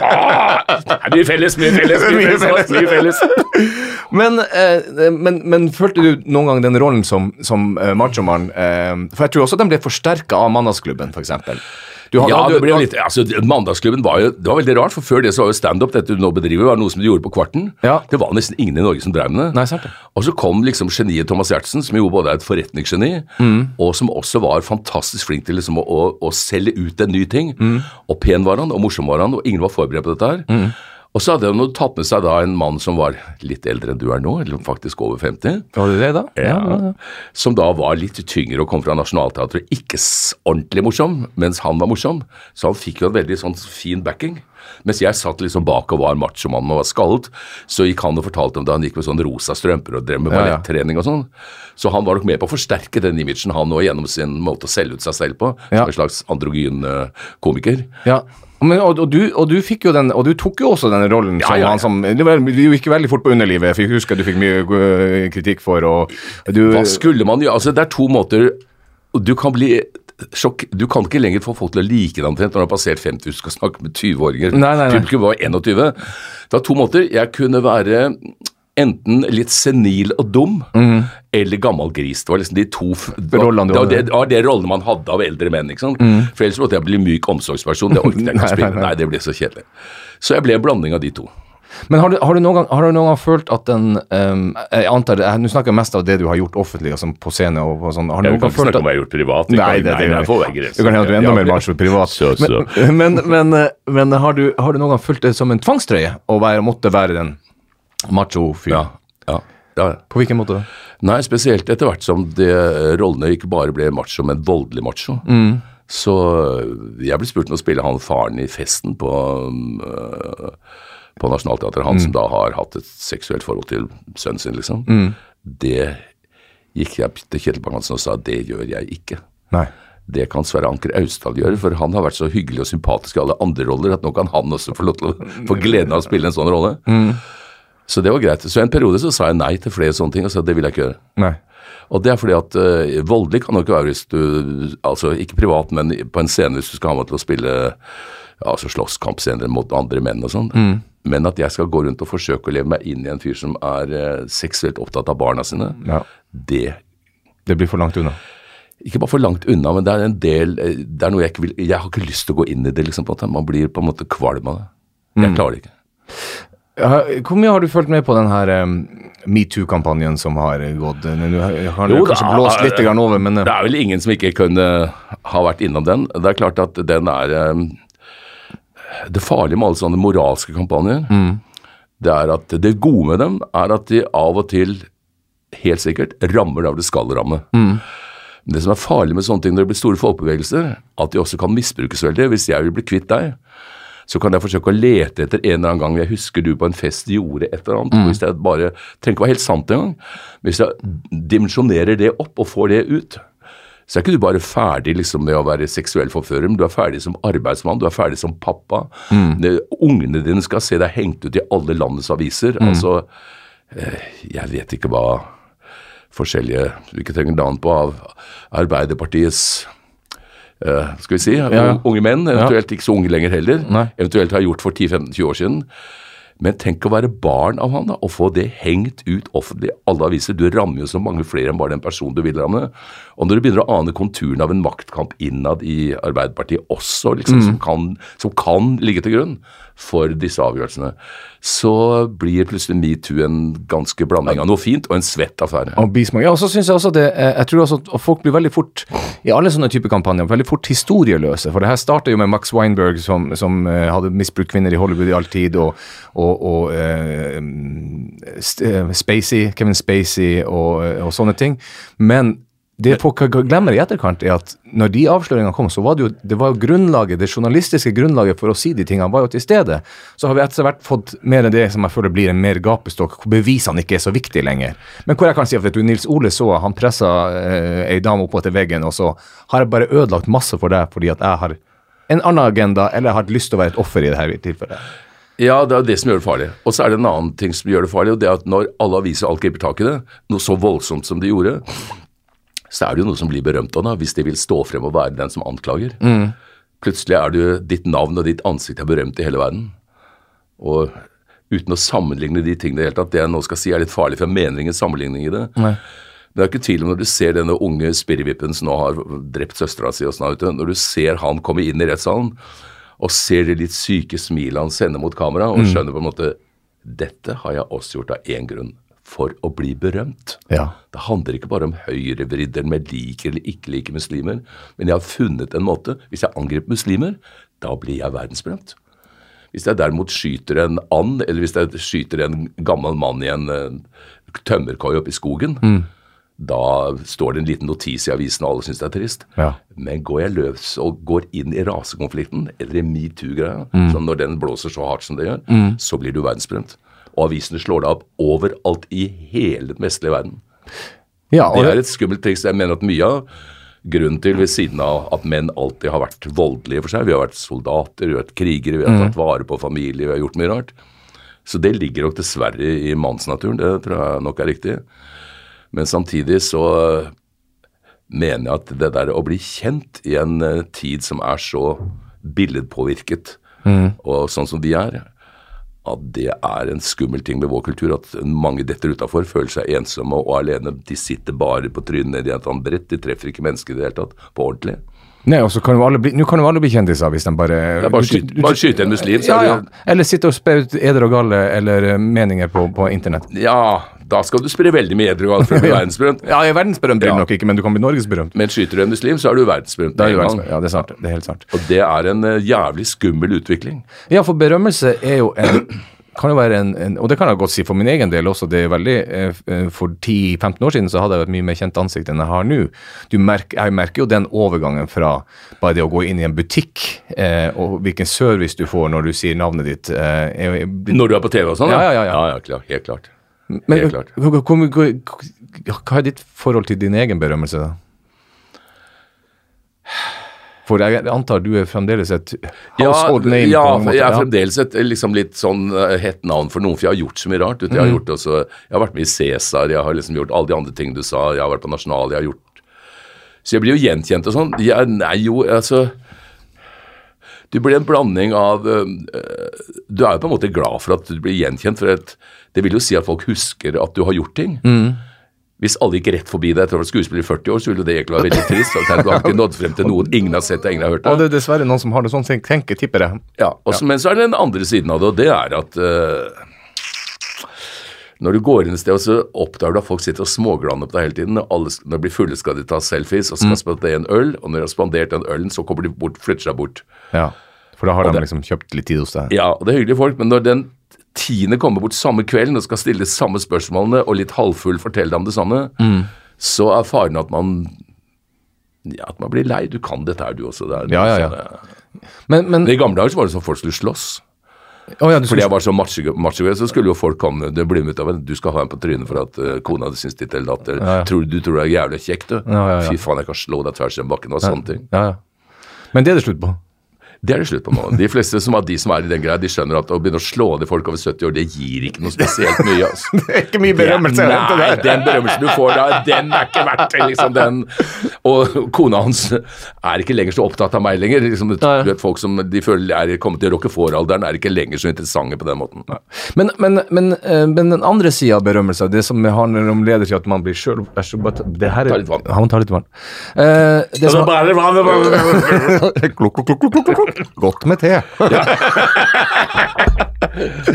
Ah, Mye felles, mye felles, mye felles. Mye felles. Men, eh, men, men følte du noen gang den rollen som, som eh, machomann? Eh, for jeg tror også den ble forsterka av Mandagsklubben, f.eks. Du har- ja, det ble jo litt, altså Mandagsklubben var jo det var veldig rart, for før det så var jo standup, dette du nå bedriver, var noe som du gjorde på Kvarten. Ja. Det var nesten ingen i Norge som drev med det. Nei, sant det. Og så kom liksom geniet Thomas Giertsen, som jo både er et forretningsgeni, Mm. og som også var fantastisk flink til liksom å, å, å selge ut en ny ting. Mm. Og pen var han, og morsom var han, og ingen var forberedt på dette her. Og så hadde han tatt med seg da en mann som var litt eldre enn du er nå, eller faktisk over 50. Var det det, da? Ja, Som da var litt tyngre og kom fra Nationaltheatret. Ikke ordentlig morsom, mens han var morsom. Så han fikk jo en veldig sånn fin backing. Mens jeg satt liksom bak og var machomann og var skallet, så gikk han og fortalte om det. Han gikk med sånne rosa strømper og drev med Ja, ja. ballettrening og sånn. Så han var nok med på å forsterke den imagen han nå gjennom sin måte å selge ut seg selv på. Ja. Som en slags androgyn eh, komiker. Ja. Men, og, og, du, og du fikk jo den, og du tok jo også den rollen Ja, som ja, ja. han som Det var- det gikk veldig fort på underlivet, for jeg husker du fikk mye øh, kritikk for, og du Hva skulle man gjøre? Altså, det er to måter Du kan bli sjokk Du kan ikke lenger få folk til å like deg omtrent når du har passert 50 du skal snakke med 20-åringer. Nei, nei, nei. Publikum var 21. Det var to måter. Jeg kunne være enten litt senil og dum, eller gammel gris. Det var liksom de to Rollene det, det, var det rollene man hadde av eldre menn. ikke sant? For ellers måtte jeg bli myk omsorgsperson. Det orket jeg ikke å [LAUGHS] spille. nei, nei. Nei, det ble så kjedelig. Så jeg ble en blanding av de to. Men har du, har, du noen gang, har du noen gang følt at den um, Jeg antar jeg- Nå snakker jeg mest av det du har gjort offentlig, altså på scene og på sånn. Har du Jeg noen kan ikke snakke om hva jeg har gjort privat. Nei, det, det, jeg får grenser. Du kan hende du er enda Ja, mer ja. macho privat. Så, så. Men, men, men, men har, du, har du noen gang følt det som en tvangstrøye å være, måtte være den macho-fyren? Ja, ja, ja. På hvilken måte? Nei, spesielt etter hvert som det, rollene ikke bare ble macho, men voldelig macho. Så jeg ble spurt om å spille han faren i Festen på, øh, på Nationaltheatret. Han som da har hatt et seksuelt forhold til sønnen sin, liksom. Det gikk jeg til Kjetil Bang-Hansen og sa det gjør jeg ikke. Nei. Det kan Sverre Anker Austdal gjøre, for han har vært så hyggelig og sympatisk i alle andre roller at nå kan han også få lov til å få gleden av å spille en sånn rolle. Så det var greit. Så en periode så sa jeg nei til flere sånne ting og sa det vil jeg ikke gjøre. Nei. Og det er fordi at uh, voldelig kan du ikke være hvis du Altså ikke privat, men på en scene hvis du skal ha meg til å spille altså slåsskampscener mot andre menn og sånn. Men at jeg skal gå rundt og forsøke å leve meg inn i en fyr som er uh, seksuelt opptatt av barna sine, Ja. det Det blir for langt unna. ikke bare for langt unna, men det er en del eh, Det er noe jeg ikke vil Jeg har ikke lyst til å gå inn i det, liksom. på en måte. Man blir på en måte kvalm av det. Jeg klarer det ikke. Hvor mye har du fulgt med på den her um, metoo-kampanjen som har gått? Nå har Jo, kanskje blåst litt over, men uh, Det er vel ingen som ikke kunne ha vært innom den. Det er klart at den er um, Det farlige med alle sånne moralske kampanjer, det er at det gode med dem er at de av og til helt sikkert rammer der det skal ramme. Men Det som er farlig med sånne ting når det blir store folkebevegelser, at de også kan misbrukes veldig. Hvis jeg vil bli kvitt deg, så kan jeg forsøke å lete etter en eller annen gang jeg husker du på en fest gjorde et eller annet. Mm. Hvis jeg bare trenger ikke være helt sant engang. Hvis jeg dimensjonerer det opp og får det ut, så er ikke du bare ferdig liksom med å være seksuell forfører, men du er ferdig som arbeidsmann, du er ferdig som pappa. Det, ungene dine skal se deg hengt ut i alle landets aviser. Altså, eh, jeg vet ikke hva forskjellige, vi ikke trenger navn på, av Arbeiderpartiets skal vi si, Ja. unge menn, eventuelt ikke så unge lenger heller, Nei. eventuelt har gjort for 10-15-20 år siden. Men tenk å være barn av han da, og få det hengt ut offentlig i alle aviser. Du rammer jo så mange flere enn bare den personen du vil ramme. Og når du begynner å ane konturen av en maktkamp innad i Arbeiderpartiet også, liksom, som, kan, som kan ligge til grunn for disse avgjørelsene, så blir plutselig metoo en ganske blanding av noe fint og en svett affære. Og bismak. Ja, og så synes jeg også det, eh, jeg tror også at folk blir veldig fort, i alle sånne typer kampanjer, veldig fort historieløse. For det her startet jo med Max Weinberg som, som eh, hadde misbrukt kvinner i Hollywood i all tid, og, og, og eh, Spacey, Kevin Spacey og, og sånne ting. Men det folk glemmer i etterkant, er at når de avsløringene kom, så var det jo det var jo grunnlaget, det journalistiske grunnlaget for å si de tingene, var jo til stede. Så har vi etter hvert fått mer enn det som jeg føler blir en mer gapestokk, hvor bevisene ikke er så viktige lenger. Men hvor jeg kan si at vet du, Nils Ole så han pressa eh, ei dame opp etter veggen, og så har jeg bare ødelagt masse for deg fordi at jeg har en annen agenda, eller jeg har lyst til å være et offer i dette tilfellet. Ja, det er jo det som gjør det farlig. Og så er det en annen ting som gjør det farlig, og det er at når alle aviser alt griper tak i det, noe så voldsomt som de gjorde, så er det jo noe som blir berømt av det, hvis de vil stå frem og være den som anklager. Plutselig er det jo ditt navn og ditt ansikt er berømt i hele verden. Og uten å sammenligne de tingene i det hele tatt, det jeg nå skal si er litt farlig, for jeg mener ingen sammenligning i det. Nei. Men det er ikke tvil om når du ser denne unge spirrevippen som nå har drept søstera si, og sånn, når du ser han komme inn i rettssalen og ser det litt syke smilet han sender mot kamera, og skjønner på en måte dette har jeg også gjort av én grunn. For å bli berømt. Ja. Det handler ikke bare om høyrevridder med liker eller ikke liker muslimer, men jeg har funnet en måte. Hvis jeg angriper muslimer, da blir jeg verdensberømt. Hvis jeg derimot skyter en and, eller hvis jeg skyter en gammel mann i en eh, tømmerkoi oppe i skogen, da står det en liten notis i avisen, og alle syns det er trist. Ja. Men går jeg løs og går inn i rasekonflikten, eller i metoo-greia, sånn når den blåser så hardt som det gjør, så blir du verdensberømt. Og avisene slår deg opp overalt i hele den vestlige verden. Ja, Det er et skummelt triks. Jeg mener at mye av grunnen til, ved siden av at menn alltid har vært voldelige for seg, vi har vært soldater, vi har vært krigere, vi har tatt vare på familie, vi har gjort mye rart. Så det ligger nok dessverre i mannsnaturen, det tror jeg nok er riktig. Men samtidig så mener jeg at det der å bli kjent i en eh, tid som er så billedpåvirket, og sånn som vi er, at det er en skummel ting med vår kultur, at mange detter utafor, føler seg ensomme og alene. De sitter bare på trynet nedi et annet brett, de treffer ikke mennesker i det hele tatt, på ordentlig. Nei, og så kan jo alle bli, nå kan jo alle bli kjendiser hvis de bare ja, bare skyte, skyte en muslim, så ja, ja. Eller sitte og spe ut eder og galle eller meninger på, på internett. Ja, da skal du spre veldig mye edderkopp for å bli [LAUGHS] verdensberømt. Ja, er verdensberømt blir Ja. du nok ikke, men du kan bli norgesberømt. Men skyter du en muslim, så er du verdensberømt. Da er du verdensberømt. Ja, det er sant. Det er helt sant. Og det er en eh, jævlig skummel utvikling. Ja, for berømmelse er jo en kan jo være en, en Og det kan jeg godt si for min egen del også. det er veldig, eh, eh, For 10-15 år siden så hadde jeg et mye mer kjent ansikt enn jeg har nå. Du merker, jeg merker jo den overgangen fra bare det å gå inn i en butikk, eh, og hvilken service du får når du sier navnet ditt. Eh, er, er, Når du er på TV og sånn? Ja, ja, ja, ja. ja, ja klar, helt klart. Men helt klart. hva, er ditt forhold til din egen berømmelse, da? For jeg antar du er fremdeles et household name? ja, på måte. jeg er fremdeles et liksom litt sånn eh, hett navn for noen, for jeg har gjort så mye rart. Jeg har, Mm. gjort også, jeg har vært med i Cæsar, jeg har liksom gjort alle de andre tingene du sa, jeg har vært på Nasjonal, jeg har gjort Så jeg blir jo gjenkjent og sånn. Jeg, nei, jo, altså Du blir en blanding av øh, øh, Du er jo på en måte glad for at du blir gjenkjent, for det vil jo si at folk husker at du har gjort ting. Mm. Hvis alle gikk rett forbi deg etter å ha vært skuespiller i 40 år, så ville det egentlig være veldig trist. at Du har ikke nådd frem til noen ingen har sett det, ingen har hørt Og det. det er dessverre noen som har det sånn, tenker, tipper jeg. Ja, også, Men så er det den andre siden av det, og det er at øh, når du går inn et sted, og så oppdager du at folk sitter og småglaner på deg hele tiden. Når, alle, når de blir fulle, skal de ta selfies, og så Mm. skal de spandere en øl. Og når de har spandert den ølen, så kommer de bort, flytter seg bort. Ja, For da har de det- liksom kjøpt litt tid hos deg? Ja, og det er hyggelige folk, men når den tiende kommer bort samme kvelden og skal stille de samme spørsmålene, og litt halvfull fortelle dem det samme, Mm. så er faren at man ja, at man blir lei. Du kan dette her, du også. Det er, Ja, ja, ja. Men, men I gamle dager så var det sånn folk skulle slåss. Å ja, Fordi jeg var så macho, macho så skulle jo folk komme det blir med ut av en, Du skal ha en på trynet for at uh, kona di syns ditt eller datt. Ja, ja. Tror, du tror du er jævlig kjekk, du. Fy faen, jeg kan slå deg tvers gjennom bakken. Og sånne ting. ja, ja. Men det er det slutt på? Det er det slutt på nå. De fleste som er de som er i den greia, de skjønner at å begynne å slå ned folk over 70 år, det gir ikke noe spesielt mye. [LAUGHS] altså. Det er ikke mye berømmelse Det, Nei, den berømmelsen du får da, den er ikke verdt det, liksom den. Og kona hans er ikke lenger så opptatt av meg lenger. Liksom, du vet, Folk som de føler er kommet til rockefòr-alderen, er ikke lenger så interessante på den måten. Men, men, men, eh, men den andre sida av berømmelse, det som handler om leder til at man blir sjøl det her er. Han tar litt vann. Uh, det som, klok, klok, klok, klok. klukk. Godt med te.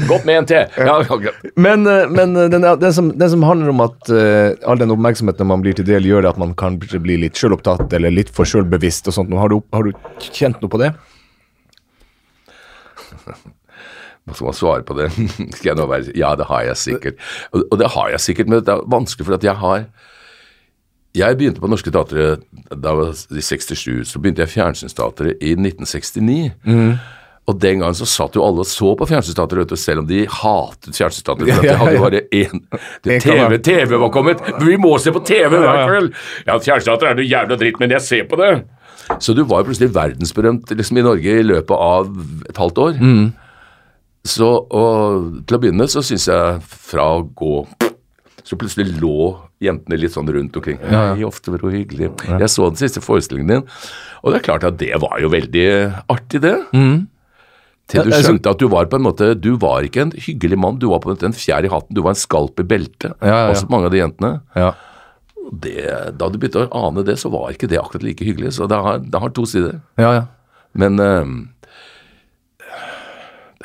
Godt med en te. Ja, okay. Men, eh, men eh, den, den, som, den som handler om at uh, all den oppmerksomheten man blir til del, gjør det at man kan bli litt sjølopptatt eller litt for sjølbevisst og sånt. Har du, har du kjent noe på det? Hva skal man svare på det? [LAUGHS] Skal jeg nå være Ja, det har jeg sikkert. Og, og det har jeg sikkert, men det er vanskelig, for at jeg har Jeg begynte på Norske Teatret da jeg var i 67. Så begynte jeg Fjernsynsteatret i 1969. Og den gangen så satt jo alle og så på Fjernsynsteatret, selv om de hatet Fjernsynsteatret. For de hadde bare én En TV. TV var kommet! Vi må se på TV hver kveld! Ja, Fjernsynsteatret er noe jævla dritt, men jeg ser på det! Så du var jo plutselig verdensberømt liksom, i Norge i løpet av et halvt år. Så og, til å begynne så syns jeg fra å gå Så plutselig lå jentene litt sånn rundt omkring. Ja, Hei, ofte var det hyggelig. Jeg så den siste forestillingen din, og det er klart at det var jo veldig artig, det. Til du altså- skjønte at du var på en måte Du var ikke en hyggelig mann, du var på en måte en fjær i hatten, du var en skalp i beltet. Ja, ja, ja. Også mange av de jentene. Ja. Det, da du begynte å ane det, så var ikke det akkurat like hyggelig. Så det har, det har to sider. Ja, ja. Men eh,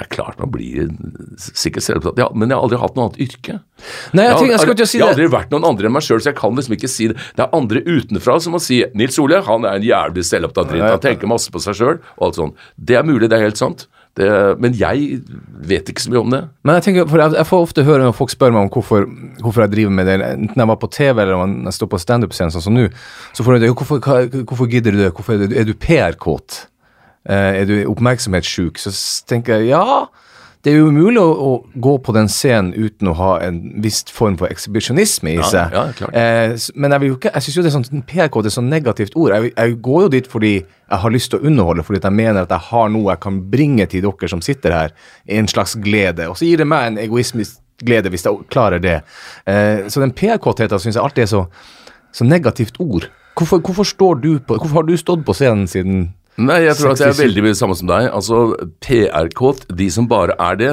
det er klart man blir sikkert selvopptatt. Ja, men jeg har aldri hatt noe annet yrke. Nei, jeg, tenker, jeg skal ikke si jeg har aldri vært noen andre enn meg sjøl, så jeg kan liksom ikke si det. Det er andre utenfra som må si Nils Ole han er en jævlig selvopptatt dritt. Han tenker masse på seg sjøl og alt sånt. Det er mulig, det er helt sant. Det, men jeg vet ikke så mye om det. Men jeg tenker, for jeg, jeg får ofte høre når folk spør meg om hvorfor, hvorfor jeg driver med det, enten jeg var på TV eller om jeg står på standup-scenen sånn som nå, så får jeg det, hvorfor, hvorfor gidder du det, hvorfor er du, er du PR-kåt? Eh, er du oppmerksomhetssjuk? Så tenker jeg, ja, det er jo umulig å, å gå på den scenen uten å ha en viss form for ekshibisjonisme i seg. ja, ja, Eh, men jeg ikke, jeg synes jo det er sånn, PRK, det er sånn negativt ord. Jeg, jeg går jo dit fordi jeg har lyst til å underholde, fordi jeg mener at jeg har noe jeg kan bringe til dere som sitter her, en slags glede. Og så gir det meg en egoismisk glede hvis jeg klarer det. Eh, så den PR-kåtheten syns jeg alltid er så, så negativt ord. Hvorfor, hvorfor står du på, hvorfor har du stått på scenen siden Nei, jeg tror at det er veldig mye samme som deg. Altså, PR-kåt, de som bare er det,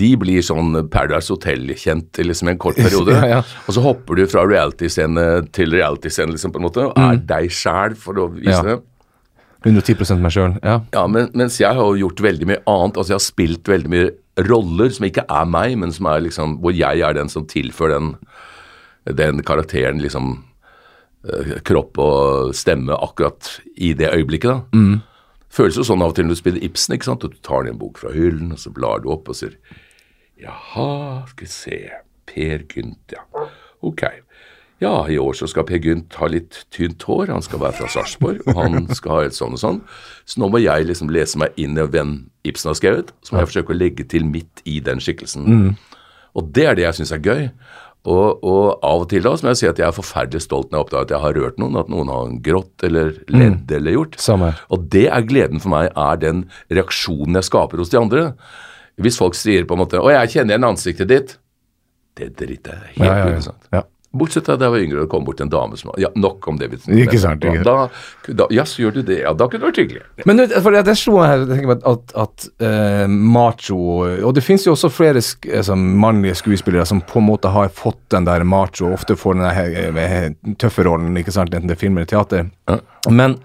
de blir sånn Paradise Hotel-kjent i liksom en kort [LAUGHS] periode. Ja, ja. Og så hopper du fra reality-scene til reality-scene, liksom, på en måte, og er deg sjæl for å vise Mm. Ja. det. 110 meg sjøl? Ja. Ja, men, mens jeg har gjort veldig mye annet. Altså, jeg har spilt veldig mye roller som ikke er meg, men som er liksom Hvor jeg er den som tilfører den, den karakteren liksom kropp og stemme akkurat i det øyeblikket, da. Føles jo sånn av og til når du spiller Ibsen, ikke sant. Og du tar ned en bok fra hyllen, og så blar du opp og sier Jaha, skal vi se. Per Gynt, ja. Ok. Ja, i år så skal Per Gynt ha litt tynt hår. Han skal være fra Sarpsborg, og han skal ha et sånn og sånn. Så nå må jeg liksom lese meg inn i hvem Ibsen har skrevet. Så må jeg forsøke å legge til midt i den skikkelsen. Og det er det jeg syns er gøy. Og, og av og til da, så må jeg si at jeg er forferdelig stolt når jeg oppdager at jeg har rørt noen, at noen har grått eller ledd eller gjort. Samme. Og det er gleden for meg, er den reaksjonen jeg skaper hos de andre. Hvis folk sier på en måte 'Å, jeg kjenner igjen ansiktet ditt', det driter jeg helt Ja, ja, ja. uinteressant. Ja. Bortsett fra da jeg var yngre og det kom bort en dame som Ja, nok om det. Ikke sant, ikke. Da, da, ja, så gjør du det. Ja, da kunne det vært hyggelig. Men for det, det slo her, tenker meg at, at uh, macho Og det finnes jo også flere sk altså, mannlige skuespillere som på en måte har fått den der macho, ofte får den der he- tøffe rollen, ikke sant, enten det er film eller teater. Ja. Men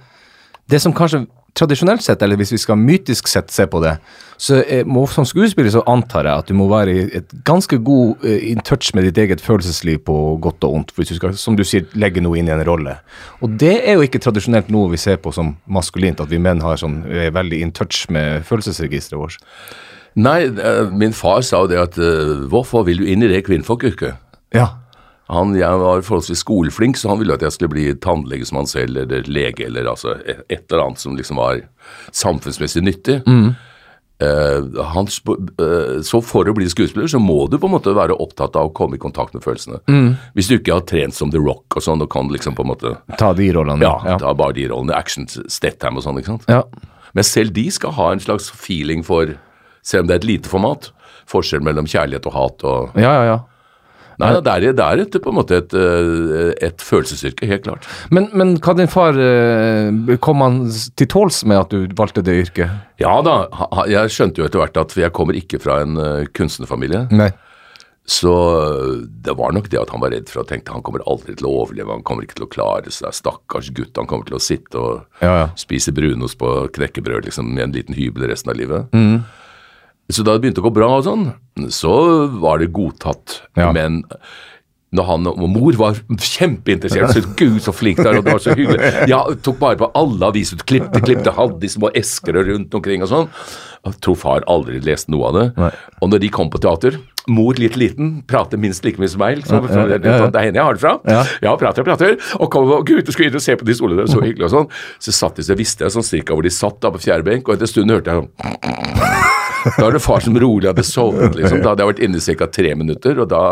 det som kanskje tradisjonelt sett, eller hvis vi skal mytisk sett se på det, så må, som skuespiller så antar jeg at du må være i et ganske god eh, in touch med ditt eget følelsesliv på godt og ondt, hvis du skal, som du sier, legge noe inn i en rolle. Og det er jo ikke tradisjonelt noe vi ser på som maskulint, at vi menn har sånn, er veldig in touch med følelsesregisteret vårt. Nei, eh, min far sa jo det at eh, Hvorfor vil du inn i det kvinnfolkyrket? Ja. Han, jeg var forholdsvis skoleflink, så han ville at jeg skulle bli tannlege som han selv, eller lege, eller altså et eller annet som liksom var samfunnsmessig nyttig. Eh, han, sp- eh, så for å bli skuespiller, så må du på en måte være opptatt av å komme i kontakt med følelsene. Hvis du ikke har trent som The Rock og sånn, og kan liksom på en måte Ta de rollene. Ja, ja. ta bare de rollene. Action, Stetham og sånn, ikke sant. ja. Men selv de skal ha en slags feeling for, selv om det er et lite format, forskjell mellom kjærlighet og hat og Ja, ja, ja. Nei, det er, det er et, på en måte et, eh, et følelsesyrke, helt klart. Men, men hva din far eh, Kom han til tåls med at du valgte det yrket? Ja da, jeg skjønte jo etter hvert at jeg kommer ikke fra en eh, kunstnerfamilie. Nei. Så det var nok det at han var redd for og tenkte han kommer aldri til å overleve, han kommer ikke til å klare seg, stakkars gutt, han kommer til å sitte og Ja, ja. spise brunost på knekkebrød liksom, med en liten hybel resten av livet. Mm. Så da det begynte å gå bra og sånn, så var det godtatt. Ja. Men når han og mor var kjempeinteressert, så gud så flink du er, og det var så hyggelig. Ja, tok bare på alle aviser, klippte, klippte, hadde de små esker rundt omkring og sånn. Jeg tror far aldri leste noe av det. Nei. Og når de kom på teater, mor litt liten, prater minst like mye som meg. Så, Ja, ja, ja, ja. Det er henne jeg har det fra. Ja. prater og prater. Og kom og gud, du skulle inn og se på de stolene, så hyggelig og sånn. Så satt de, så visste jeg sånn cirka hvor de satt da på fjerde benk, og etter en stund hørte jeg sånn Da er det far som rolig hadde sovnet, liksom. Da hadde jeg vært inne i ca. tre minutter, og da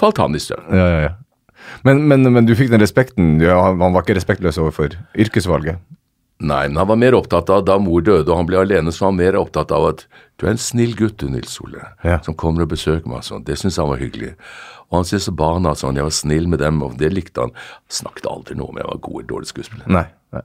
falt han i søvn. Ja, ja, ja. Men, men, men du fikk den respekten. Ja, han var ikke respektløs overfor yrkesvalget? Nei, men han var mer opptatt av da mor døde og han ble alene, så var han mer opptatt av at du er en snill gutt du, Nils Ole, Ja. som kommer og besøker meg og sånn. Det syntes han var hyggelig. Og han syntes barna sånn, jeg var snill med dem, og det likte han. Snakket aldri noe om jeg var god eller dårlig skuespiller. Nei. nei.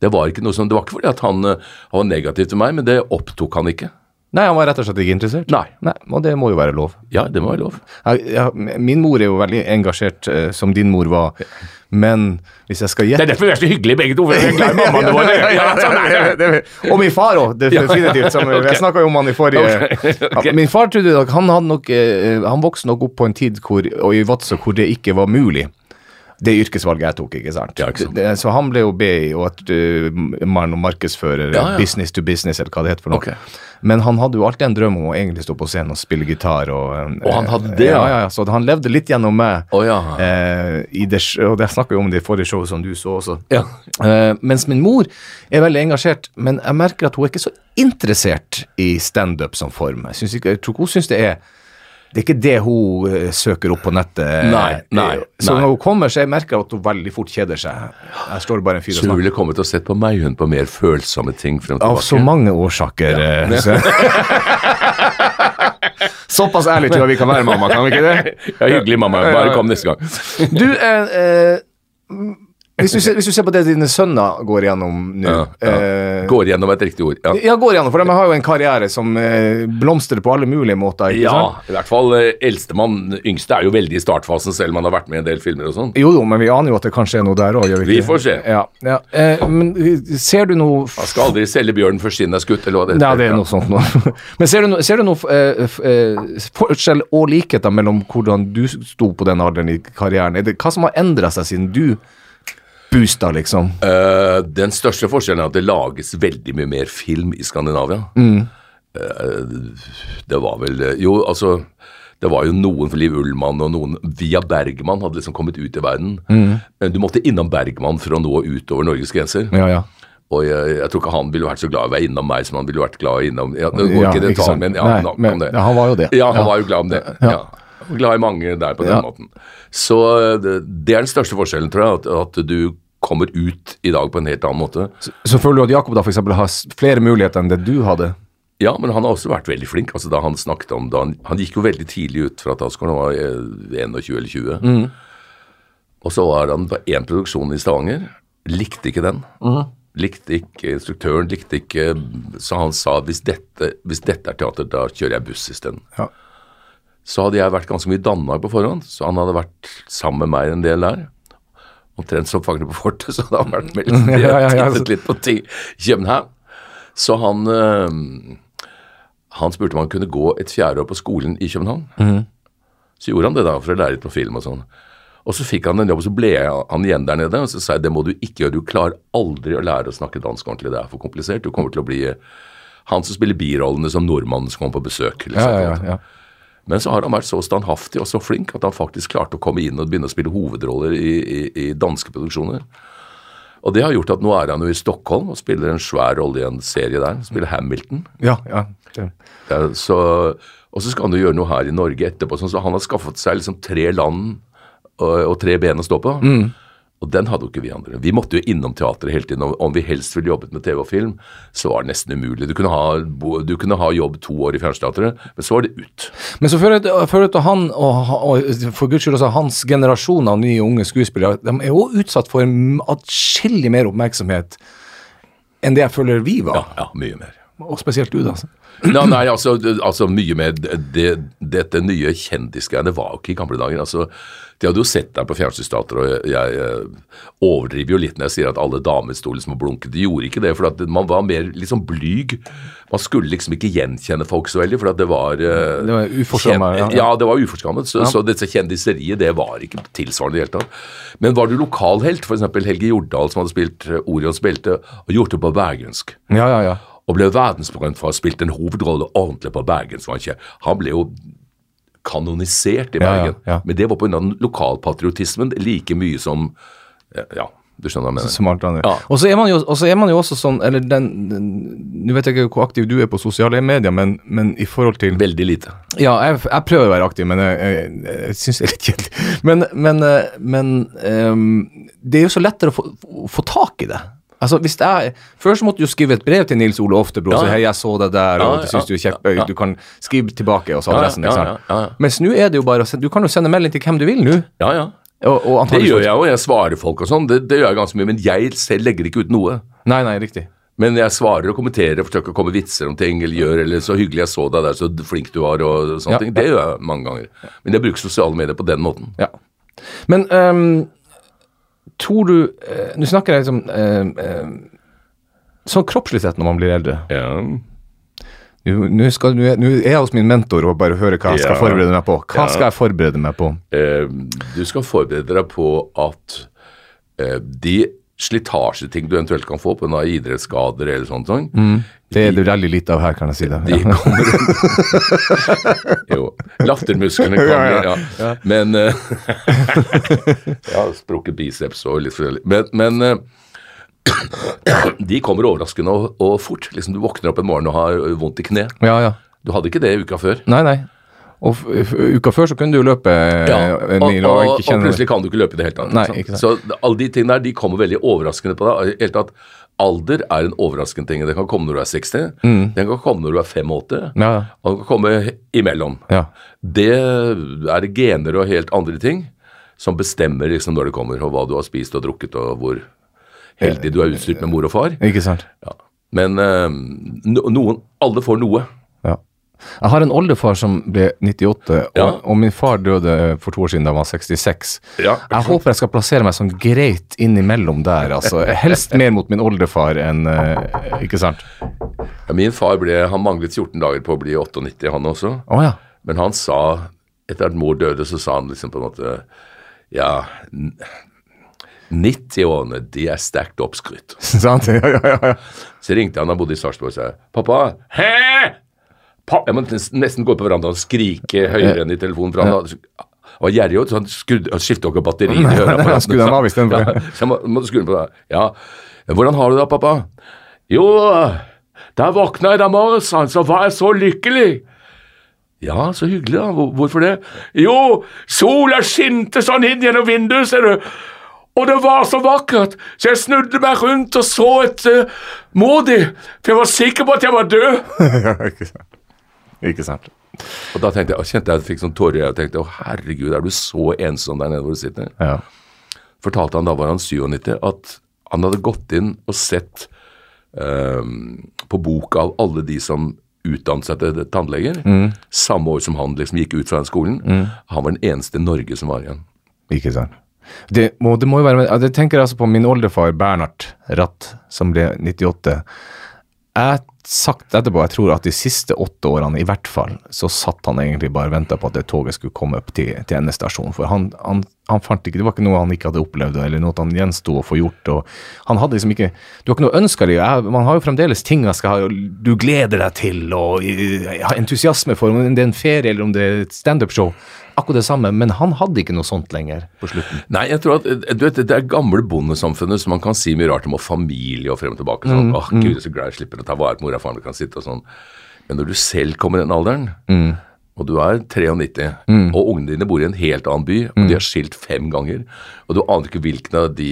Det var ikke noe sånn, det var ikke fordi at han, eh, han var negativ til meg, men det opptok han ikke. Nei, han var rett og slett ikke interessert? Nei. Nei, Og det må jo være lov. Ja, det må være lov. Jeg, jeg, min mor er jo veldig engasjert, eh, som din mor var, men hvis jeg skal gjette derfor vi er så hyggelige begge to. for vi er glad i mammaene våre. Ja, er det. det, det, og min far òg, definitivt. Som, [LAUGHS] okay. Jeg snakka jo om han i forrige okay. [LAUGHS] Min far trodde at han nok eh, Han vokste nok opp på en tid hvor, og i Vadsø hvor det ikke var mulig. Det yrkesvalget jeg tok, ikke sant. Ja, ikke sant. Det, det, så han ble jo BI og at uh, mann og markedsfører, Ja, ja. business to business, eller hva det heter for noe. Okay. Men han hadde jo alltid en drøm om å egentlig stå på scenen og spille gitar. Og, eh, Og han hadde det, ja? ja? Ja, så han levde litt gjennom meg. Oh, ja. Eh, i det, og det snakka vi om det i forrige show som du så også. Ja. Eh, mens min mor er veldig engasjert, men jeg merker at hun er ikke så interessert i standup som form. Jeg, synes ikke, jeg tror ikke hun syns det er det er ikke det hun eh, søker opp på nettet. Nei, nei, Så når hun kommer, så jeg merker at hun veldig fort kjeder seg. Jeg står bare en fyr og Så hun snakker. ville kommet og sett på meg, hun, på mer følsomme ting frem Av så mange årsaker. Ja. [LAUGHS] så. Såpass ærlig tror jeg vi kan være, mamma. Kan vi ikke det? Ja, hyggelig, mamma. Bare kom neste gang. Du, eh, eh, hvis, du ser, hvis du ser på det dine sønner går gjennom nå Ja, ja. eh, Går gjennom et riktig ord. Ja. Ja, går igjennom, for de har jo en karriere som eh, blomstrer på alle mulige måter. Ja, sant? i hvert fall eh, eldstemann. Yngste er jo veldig i startfasen, selv om han har vært med i en del filmer og sånn. Jo, jo, men vi aner jo at det kanskje er noe der òg, gjør vi ikke? Vi får se. Ja, ja. Eh, men eh, ser du noe Man skal aldri selge bjørnen før skinnet er skutt, eller hva det Ja, det er noe sånt noe. [LAUGHS] Men ser du, no, ser du noe eh, forskjell og likheter mellom hvordan du sto på den alderen i karrieren? Er det, hva som har endra seg siden du boosta, liksom? Uh, den største forskjellen er at det lages veldig mye mer film i Skandinavia. Eh, det var vel eh, Jo, altså det var jo noen for Liv Ullmann og noen via Bergman hadde liksom kommet ut i verden. Mm. du måtte innom Bergman for å nå utover Norges grenser. Ja, ja. Og jeg, jeg tror ikke han ville vært så glad i å være innom meg som han ville vært glad i innom ja, det går Ja, ikke detalj, men ja, Nei, nok men- om det. han var jo det. Ja, han var jo glad om det. Ja. Glad i mange der på den Ja. måten. Så det, det er den største forskjellen, tror jeg, at, at du kommer ut i dag på en helt annen måte. Så, så føler du at Jakob da for eksempel har flere muligheter enn det du hadde? Ja, men han har også vært veldig flink. altså da Han snakket om, da han, han gikk jo veldig tidlig ut fra Tasker, han var eh, 21 eller 20. Og så var han på én produksjon i Stavanger, likte ikke den. Likte ikke instruktøren, likte ikke Så han sa hvis dette, hvis dette er teater, da kjører jeg buss isteden. Ja. Så hadde jeg vært ganske mye i Danmark på forhånd, så han hadde vært sammen med meg en del der. Omtrent som fangene på fortet, [LAUGHS] så hadde han vært med litt, [LAUGHS] Ja, ja, ja. litt på ting København. Så han øh, Han spurte om han kunne gå et fjerde år på skolen i København. Så gjorde han det da, for å lære litt på film og sånn. Og så fikk han en jobb, og så ble han igjen der nede. Og så sa jeg det må du ikke gjøre, du klarer aldri å lære å snakke dansk ordentlig, det er for komplisert. Du kommer til å bli han som spiller birollene som nordmannen som kommer på besøk. Liksom. ja, ja, ja. Men så har han vært så standhaftig og så flink at han faktisk klarte å komme inn og begynne å spille hovedroller i, i, i danske produksjoner. Og det har gjort at nå er han jo i Stockholm og spiller en svær rolle i en serie der. Spiller Hamilton. ja, ja. Ja, så, og så skal han jo gjøre noe her i Norge etterpå. Sånn, så han har skaffet seg liksom tre land og, og tre ben å stå på. Og den hadde jo ikke vi andre. Vi måtte jo innom teatret hele tiden. Om vi helst ville jobbet med TV og film, så var det nesten umulig. Du kunne ha, du kunne ha jobb to år i Fjernsteatret, men så var det ut. Men så føler jeg at- han, og, og for guds skyld også hans generasjon av nye unge skuespillere, de er jo utsatt for atskillig mer oppmerksomhet enn det jeg føler vi var. Ja, ja mye mer. Og spesielt du, da. Nei, nei altså, altså mye med det, dette nye kjendisgreiene var jo ikke i gamle dager. altså De hadde jo sett deg på fjernsynsstater, og jeg, jeg eh, overdriver jo litt når jeg sier at alle damer sto liksom og blunket. De gjorde ikke det, for at man var mer liksom blyg. Man skulle liksom ikke gjenkjenne folk så veldig, for at det var eh, Det var uforskammet, ja. Ja, det var uforskammet. Så, så dette kjendiseriet, det var ikke tilsvarende i det hele tatt. Men var du lokalhelt, f.eks. Helge Jordal, som hadde spilt eh, Orions belte, og gjort det på bergensk Ja, ja, ja. Og ble verdensberømt for å ha spilt en hovedrolle ordentlig på Bergen. så Han, ikke, han ble jo kanonisert i Ja, ja, Bergen, ja. men det var den lokalpatriotismen like mye som Ja, du skjønner hva jeg mener. Som alt annet. Ja. Og så er man jo, er man også sånn Eller den, den Nå vet jeg ikke hvor aktiv du er på sosiale medier, men, men i forhold til Veldig lite. Ja, jeg, jeg prøver å være aktiv, men jeg, jeg, jeg syns det er litt kjedelig. Men, men, eh, men um, det er jo så lettere å få, få tak i det. Altså, hvis jeg, Før så måtte du skrive et brev til Nils Ole Oftebro Ja. så hei, jeg så det der, og Ja, synes syns du er kjeppøy, ja. Du kan skrive tilbake og så adressen. ikke sant? Mens nå er det jo bare Du kan jo sende melding til hvem du vil nå. Ja, ja. Og, og Det gjør jeg jo, jeg svarer folk og sånn. Det, det gjør jeg ganske mye, men jeg selv legger ikke ut noe. Nei, nei, riktig. Men jeg svarer og kommenterer og forsøker å komme vitser om ting, eller gjør, eller så hyggelig jeg så deg der, så flink du var, og sånne ting. Det gjør jeg mange ganger. Men jeg bruker sosiale medier på den måten. Ja. Men ehm, tror du eh, Nå snakker jeg liksom ehm, ehm, Sånn kroppslig sett når man blir eldre Ja. Nå er er jeg hos min mentor og bare hører hva jeg skal Ja. forberede meg på. Hva Ja. skal jeg forberede meg på? Eh, du skal forberede deg på at eh, de slitasjeting du eventuelt kan få på av idrettsskader eller sånt, sånn, Det er det veldig lite av her, kan jeg si det. de Ja. [LAUGHS] kommer [LAUGHS] Jo. Lattermusklene kommer, ja. Ja, Men Jeg [LAUGHS] Ja, sprukket biceps og litt forskjellig. Men, men eh, [CLEARS THROAT] de kommer overraskende og, og fort. Liksom Du våkner opp en morgen og har vondt i kne. ja, ja. Du hadde ikke det uka før. Nei, nei. Og uka før så kunne du jo løpe Ja, en og, mil og, og og, plutselig kan du ikke løpe i det hele tatt. Nei, ikke sant. Så alle de tingene der, de kommer veldig overraskende på deg. Helt tatt, alder er en overraskende ting. Det kan komme når du er 60, den kan komme når du er 85, Mm. Ja, ja. og den kan komme imellom. ja. Det er gener og helt andre ting som bestemmer liksom når det kommer, og hva du har spist og drukket, og hvor heldig du er utstyrt med mor og far. Ikke sant? Ja. Men eh, noen Alle får noe. Ja. Jeg har en oldefar som ble 98, og, Ja. og min far døde for to år siden da han var 66. Ja. Jeg håper jeg skal plassere meg sånn greit innimellom der, altså. Helst mer mot min oldefar enn eh, Ikke sant? Ja, Min far ble, han manglet 14 dager på å bli 98, han også. Oh, ja. Men han sa, etter at mor døde, så sa han liksom på en måte Ja, 90-årene, de er sterkt oppskrytt. [LAUGHS] Sant? Ja, ja. ja. Så ringte han, han bodde i Sarpsborg, og sa 'Pappa!' Hæ?! Jeg må nesten- gå på verandaen og skrike høyere enn i telefonen. For han var gjerrig, så han, skifter han skiftet ikke batteri i [LAUGHS] høreapparatet. Han. [LAUGHS] Ja, så må, måtte skru på det. Ja. 'Hvordan har du det, pappa?' 'Jo, da våkna jeg da morges, så var jeg så lykkelig.' Ja, så hyggelig, da. Hvorfor det? Jo, sola skinte sånn inn gjennom vinduet, ser du. Og det var så vakkert, så jeg snudde meg rundt og så et uh, Modi, for jeg var sikker på at jeg var død. [LAUGHS] ikke sant. Og da tenkte jeg, kjente jeg fikk sånn tårer i øynene og tenkte å herregud, er du så ensom der nede hvor du sitter? Ja. Fortalte han da var han 97, at han hadde gått inn og sett um, på boka av alle de som utdannet seg til tannleger, samme år som han liksom gikk ut fra den skolen. Han var den eneste i Norge som var igjen. Ikke sant. Det må, det må jo være Jeg tenker altså på min oldefar Bernhard Ratt, som ble 98. Jeg sagt etterpå, jeg tror at de siste åtte årene i hvert fall, så satt han egentlig bare og venta på at det toget skulle komme opp til, til endestasjonen. For han, han, han fant ikke Det var ikke noe han ikke hadde opplevd, eller noe han gjensto å få gjort. og Han hadde liksom ikke Du har ikke noe ønsker i livet. Man har jo fremdeles ting skal ha, du gleder deg til, og har entusiasme for, om det er en ferie eller om det er et standup-show. Akkurat det samme, men han hadde ikke noe sånt lenger på slutten. Nei, jeg tror at du vet, det er gamle bondesamfunnet som man kan si mye rart om, og familie og frem og tilbake. sånn, åh gud, jeg er så glad jeg slipper å ta vare på mora og faren og kan sitte og sånn. Men når du selv kommer i den alderen, og du er 93, og ungene dine bor i en helt annen by, og de har skilt fem ganger, og du aner ikke hvilken av de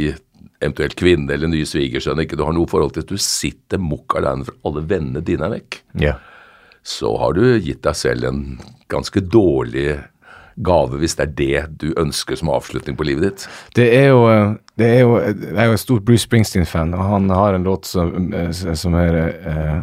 eventuelt kvinne eller nye svigersønn ikke du har noe forhold til, at du sitter mukk alene for alle vennene dine er vekk, yeah. så har du gitt deg selv en ganske dårlig gave hvis det er det du ønsker som avslutning på livet ditt. Det er jo, eh, det er jo Jeg er jo en stor Bruce Springsteen-fan, og han har en låt som, eh, som er uh,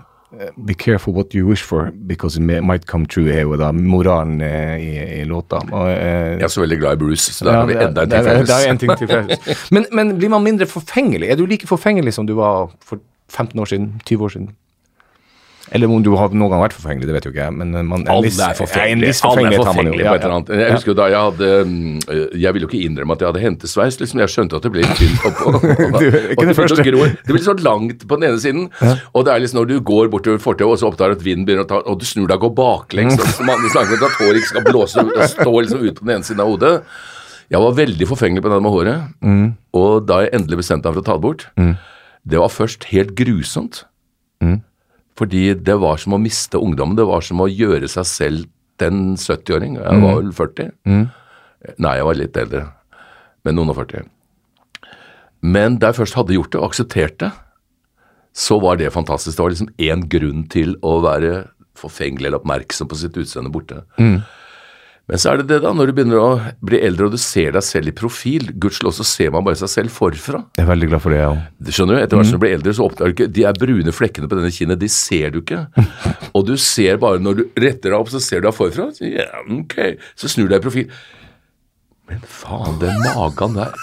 Be careful what you wish for, because it might come true, er jo da moralen i, i låta. Og, eh, Jeg er så veldig glad i Bruce, så der ja, har vi enda en ting felles. Det er en ting til felles. Men, men blir man mindre forfengelig? Er du like forfengelig som du var for 15 år siden? 20 år siden? Eller om du har noen gang vært forfengelig, det vet jo ikke jeg. Men man man, en viss- ja, Alle er forfengelige på et eller annet. Jeg husker jo da jeg hadde mm, Jeg ville jo ikke innrømme at jeg hadde hentesveis. Liksom. Jeg skjønte at det ble tynt oppå. [LAUGHS] det. Det blir så langt på den ene siden. Og det er liksom når du går bortover fortauet, og så oppdager du at vinden begynner å ta Og du snur deg og går baklengs. og så mange snakker om at håret ikke skal blåse ut og stå liksom ut på den ene siden av hodet. Jeg var veldig forfengelig på det med håret. Og da jeg endelig bestemte meg for å ta det bort, det var først helt grusomt. Fordi det var som å miste ungdommen. Det var som å gjøre seg selv den 70-åring. Jeg var vel 40. Nei, jeg var litt eldre. Men noen og 40. Men da jeg først hadde gjort det og akseptert det, så var det fantastisk. Det var liksom én grunn til å være forfengelig eller oppmerksom på sitt utseende borte. Men så er det det, da, når du begynner å bli eldre og du ser deg selv i profil. Gudskjelov så ser man bare seg selv forfra. Jeg er veldig glad for det, jeg òg. Skjønner du? Etter hvert som du blir eldre, så oppdager du ikke De er brune flekkene på denne kinnet, de ser du ikke. [LAUGHS] Og du ser bare Når du retter deg opp, så ser du deg forfra. Så, yeah, ok. så snur du deg i profil. Men faen, den magen der.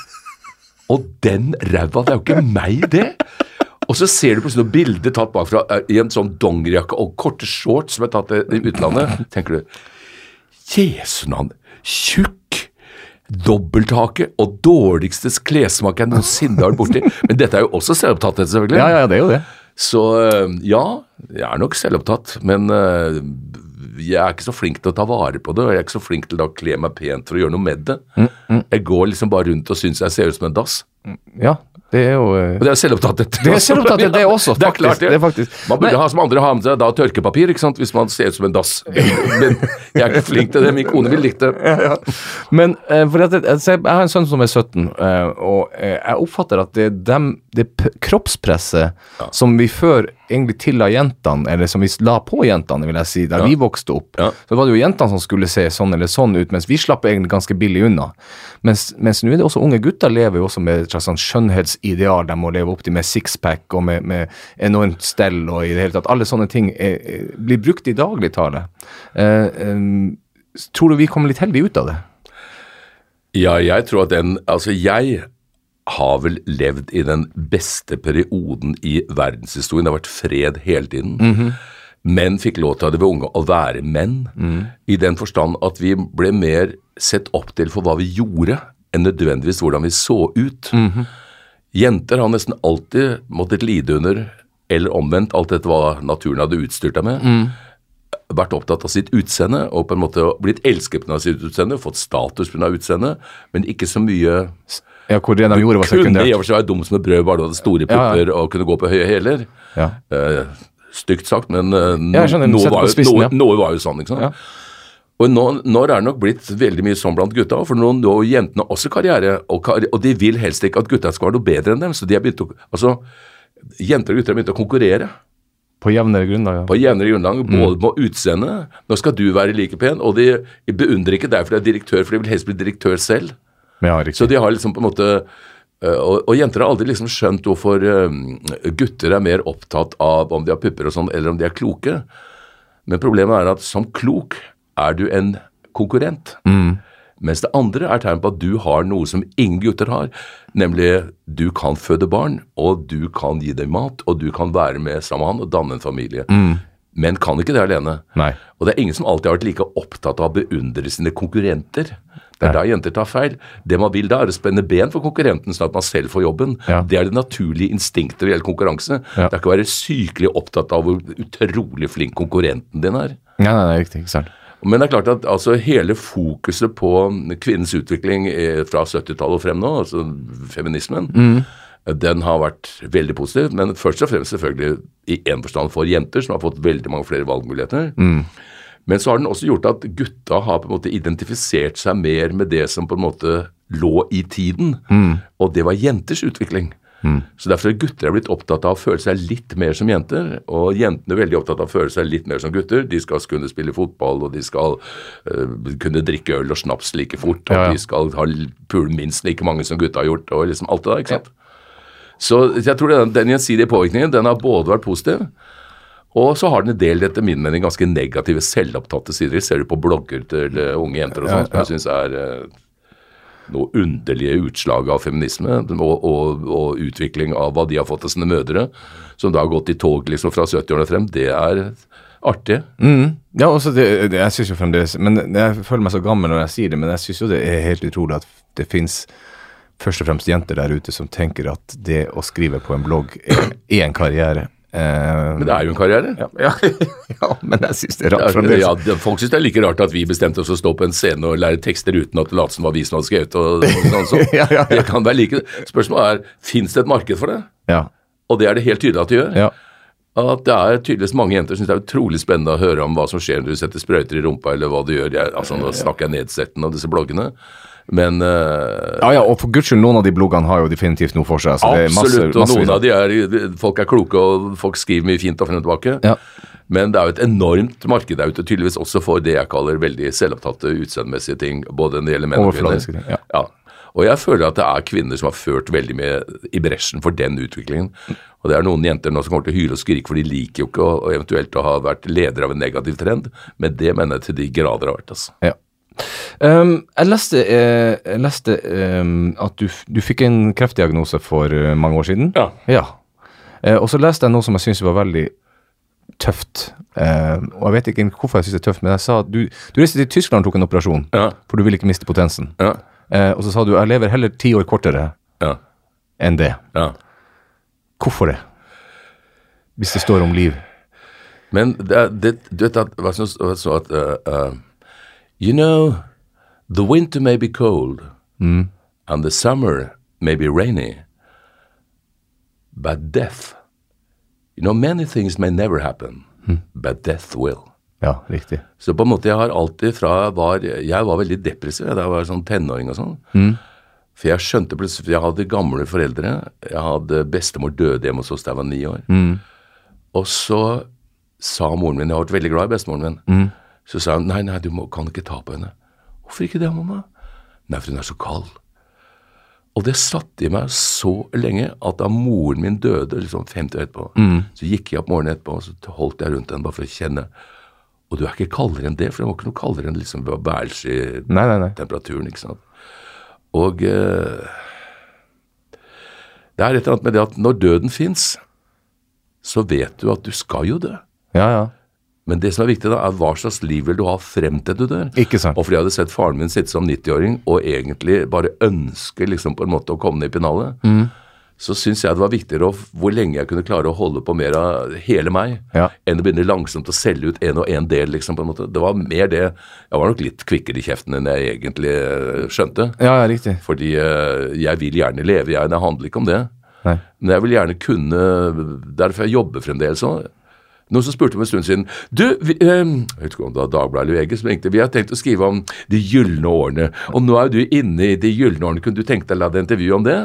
Og den ræva, det er jo ikke meg, det. Og så ser du plutselig noen bilder tatt bakfra eh, i en sånn dongerijakke og korte shorts som er tatt i utlandet. tenker du Jesu navn, tjukk, dobbelthake og dårligste klessmak jeg noensinne har vært borti. Men dette er jo også selvopptatthet, selvfølgelig. Ja, ja, det er jo det. Så øh, ja, jeg er nok selvopptatt, men øh, jeg er ikke så flink til å ta vare på det, og jeg er ikke så flink til å kle meg pent for å gjøre noe med det. Jeg går liksom bare rundt og syns jeg ser ut som en dass. Ja, det er jo eh, Og det er selvopptatthet. Det er selvopptatthet, det [LAUGHS] også, Det er klart det. Det er faktisk- Man burde Nei. ha som andre ha med seg da tørkepapir, ikke sant, hvis man ser ut som en dass. [LAUGHS] Men jeg er ikke flink til det. Min kone vil like det. [LAUGHS] Men eh, for at, jeg, jeg har en sønn som er 17, eh, og jeg oppfatter at det er dem, det kroppspresset som vi før egentlig tilla jentene, eller som vi la på jentene, vil jeg si, da vi vokste opp, Ja. så var det jo jentene som skulle se sånn eller sånn ut, mens vi slapp egentlig ganske billig unna. Mens, mens nå er det også unge gutter lever jo også med et slags sånn skjønnhetsideal, de må leve opp til med sixpack og med, med enormt stell og i det hele tatt. Alle sånne ting er, er, blir brukt i dagligtale. Eh, eh, tror du vi kommer litt heldig ut av det? Ja, jeg tror at den Altså, jeg har vel levd i den beste perioden i verdenshistorien. Det har vært fred hele tiden. Menn fikk lov til av de unge å være menn, i den forstand at vi ble mer sett opp til for hva vi gjorde, enn nødvendigvis hvordan vi så ut. Jenter har nesten alltid måttet lide under, eller omvendt, alt dette hva naturen hadde utstyrt deg med. Vært opptatt av sitt utseende og på en måte blitt elsket pga. sitt utseende, fått status pga. utseendet, men ikke så mye Ja, hvor det de gjorde var kunne i og for seg være dum som et brød, bare du hadde store Ja, ja. pupper og kunne gå på høye hæler. Ja. Eh, stygt sagt, men eh, no, skjønner, noe, var jo, spissen, noe, noe var jo sånn, ikke sant. Og nå, nå er det nok blitt veldig mye sånn blant gutta, for nå når jentene også karriere, og, og de vil helst ikke at gutta skal være noe bedre enn dem, så de har begynt å, altså, jenter og gutter har begynt å konkurrere På jevnere grunnlag, ja. på jevnere grunnlag, Mm. både på utseende, nå skal du være like pen, og de beundrer ikke deg fordi du er direktør, for de vil helst bli direktør selv. Ja. Så de har liksom på en måte øh, og, og jenter har aldri liksom skjønt hvorfor øh, gutter er mer opptatt av om de har pupper og sånn, eller om de er kloke. Men problemet er at som klok er du en konkurrent. Mens det andre er tegn på at du har noe som ingen gutter har, nemlig du kan føde barn, og du kan gi dem mat, og du kan være med sammen med han og danne en familie. Menn kan ikke det alene. Nei. Og det er ingen som alltid har vært like opptatt av å beundre sine konkurrenter. Det er da jenter tar feil. Det man vil da, er å spenne ben for konkurrenten, sånn at man selv får jobben. Ja. Det er det naturlige instinktet ved hele konkurranse. Ja. Det er ikke å være sykelig opptatt av hvor utrolig flink konkurrenten din er. Nei, nei, er riktig. Ikke sant. Men det er klart at altså, hele fokuset på kvinnens utvikling eh, fra 70-tallet og frem nå, altså feminismen, den har vært veldig positiv. Men først og fremst selvfølgelig i en forstand for jenter, som har fått veldig mange flere valgmuligheter. Men så har den også gjort at gutta har på en måte identifisert seg mer med det som på en måte lå i tiden, og det var jenters utvikling. Så Derfor er gutter blitt opptatt av å føle seg litt mer som jenter, og jentene er veldig opptatt av å føle seg litt mer som gutter. De skal kunne spille fotball, og de skal uh, kunne drikke øl og snaps like fort, og Ja, ja. de skal ha pule minst like mange som gutta har gjort, og liksom alt det der. ikke sant? Så jeg tror den, den gjensidige påvirkningen den har både vært positiv, og så har den en del etter min mening ganske negative selvopptatte sider. Ser du på blogger til eh, unge jenter og sånt, som jeg syns er eh, noe underlige utslag av feminisme og, og, og utvikling av hva de har fått av sine mødre, som da har gått i tog liksom fra 70-årene frem. Det er artig. Mm. Ja, også det, det, jeg synes jo fremdeles Men Jeg føler meg så gammel når jeg sier det, men jeg syns jo det er helt utrolig at det fins først og fremst jenter der ute som tenker at det å skrive på en blogg er en karriere. Eh, Men det er jo en karriere. ja, [LAUGHS] ja, ja, men jeg syns det er rart Ja, ja, det- folk syns det er like rart at vi bestemte oss å stå på en scene og lære tekster uten at som var vi som hadde skrevet og [LAUGHS] sånn. sånn. Ja, ja, ja. Det kan være like. Spørsmålet er fins det et marked for det? Ja, Og det er det helt tydelig at det gjør. ja. At det er tydeligvis mange jenter syns det er utrolig spennende å høre om hva som skjer når du setter sprøyter i rumpa, eller hva du gjør. Jeg, altså, nå snakker jeg nedsettende om disse bloggene, men uh, ja, ja, og for guds skyld, noen av de bloggene har jo definitivt noe for seg. Så det er masse, Absolutt, og noen av de er Folk er kloke, og folk skriver mye fint og frem og tilbake. Ja. Men det er jo et enormt marked der ute, tydeligvis også for det jeg kaller veldig selvopptatte utseendemessige ting. Både når det gjelder menn og kvinner. ting, ja. Og jeg føler at det er kvinner som har ført veldig med i bresjen for den utviklingen. Og det er noen jenter nå som kommer til å hyle og skrike, for de liker jo ikke å, og eventuelt å ha vært leder av en negativ trend. Men det mener jeg til de grader har vært, altså. Ja. Um, jeg leste, eh, jeg leste um, at du, du fikk en kreftdiagnose for eh, mange år siden. Ja. Eh, og så leste jeg noe som jeg syns var veldig tøft. Eh, og jeg vet ikke hvorfor jeg syns det er tøft, men jeg sa at du, du reiste til Tyskland og tok en operasjon, Ja. for du ville ikke miste potensen. Ja. Eh, og så sa du jeg lever heller ti år kortere Ja. enn det. ja. Hvorfor det? Hvis det står om liv. Men det, er- det, du vet at, hva synes, hva synes at uh, uh, You know, the winter may be cold, and the summer may be rainy, but death You know, many things may never happen, but death will. Ja, riktig. Så på en måte jeg har alltid fra var Jeg var veldig depressiv da jeg var sånn tenåring og sånn. For jeg skjønte plutselig for Jeg hadde gamle foreldre. Jeg hadde bestemor døde hjemme hos oss da jeg var ni år. Og så sa moren min Jeg har vært veldig glad i bestemoren min. Så sa hun nei, nei, du må, kan ikke ta på henne. Hvorfor ikke det, mamma? Nei, for hun er så kald. Og det satt i meg så lenge at da moren min døde liksom 50 år etterpå, så gikk jeg opp morgenen etterpå og så holdt jeg rundt henne bare for å kjenne. Og du er ikke kaldere enn det, for det var ikke noe kaldere enn liksom værelse i Nei, nei, nei. temperaturen, ikke sant. Og eh, det er et eller annet med det at når døden fins, så vet du at du skal jo dø. Ja, ja. Men det som er viktig da, er hva slags liv vil du ha frem til du dør. Ikke sant. Og fordi jeg hadde sett faren min sitte som 90-åring og egentlig bare ønske liksom på en måte å komme ned i pennalet, Mm. så syns jeg det var viktigere å, hvor lenge jeg kunne klare å holde på mer av hele meg, Ja. enn å begynne langsomt å selge ut en og en del. liksom på en måte. Det var mer det Jeg var nok litt kvikkere i kjeften enn jeg egentlig eh, skjønte. Ja, ja, riktig. Fordi eh, jeg vil gjerne leve, jeg. Det handler ikke om det. Nei. Men jeg vil gjerne kunne Derfor jeg jobber fremdeles òg. Noen som spurte om en stund siden Du, vi, eh, jeg vet ikke om det var Dagbladet eller VG som ringte. Vi har tenkt å skrive om de gylne årene. Og nå er du inne i de gylne årene. Kunne du tenkt deg å lage et intervju om det?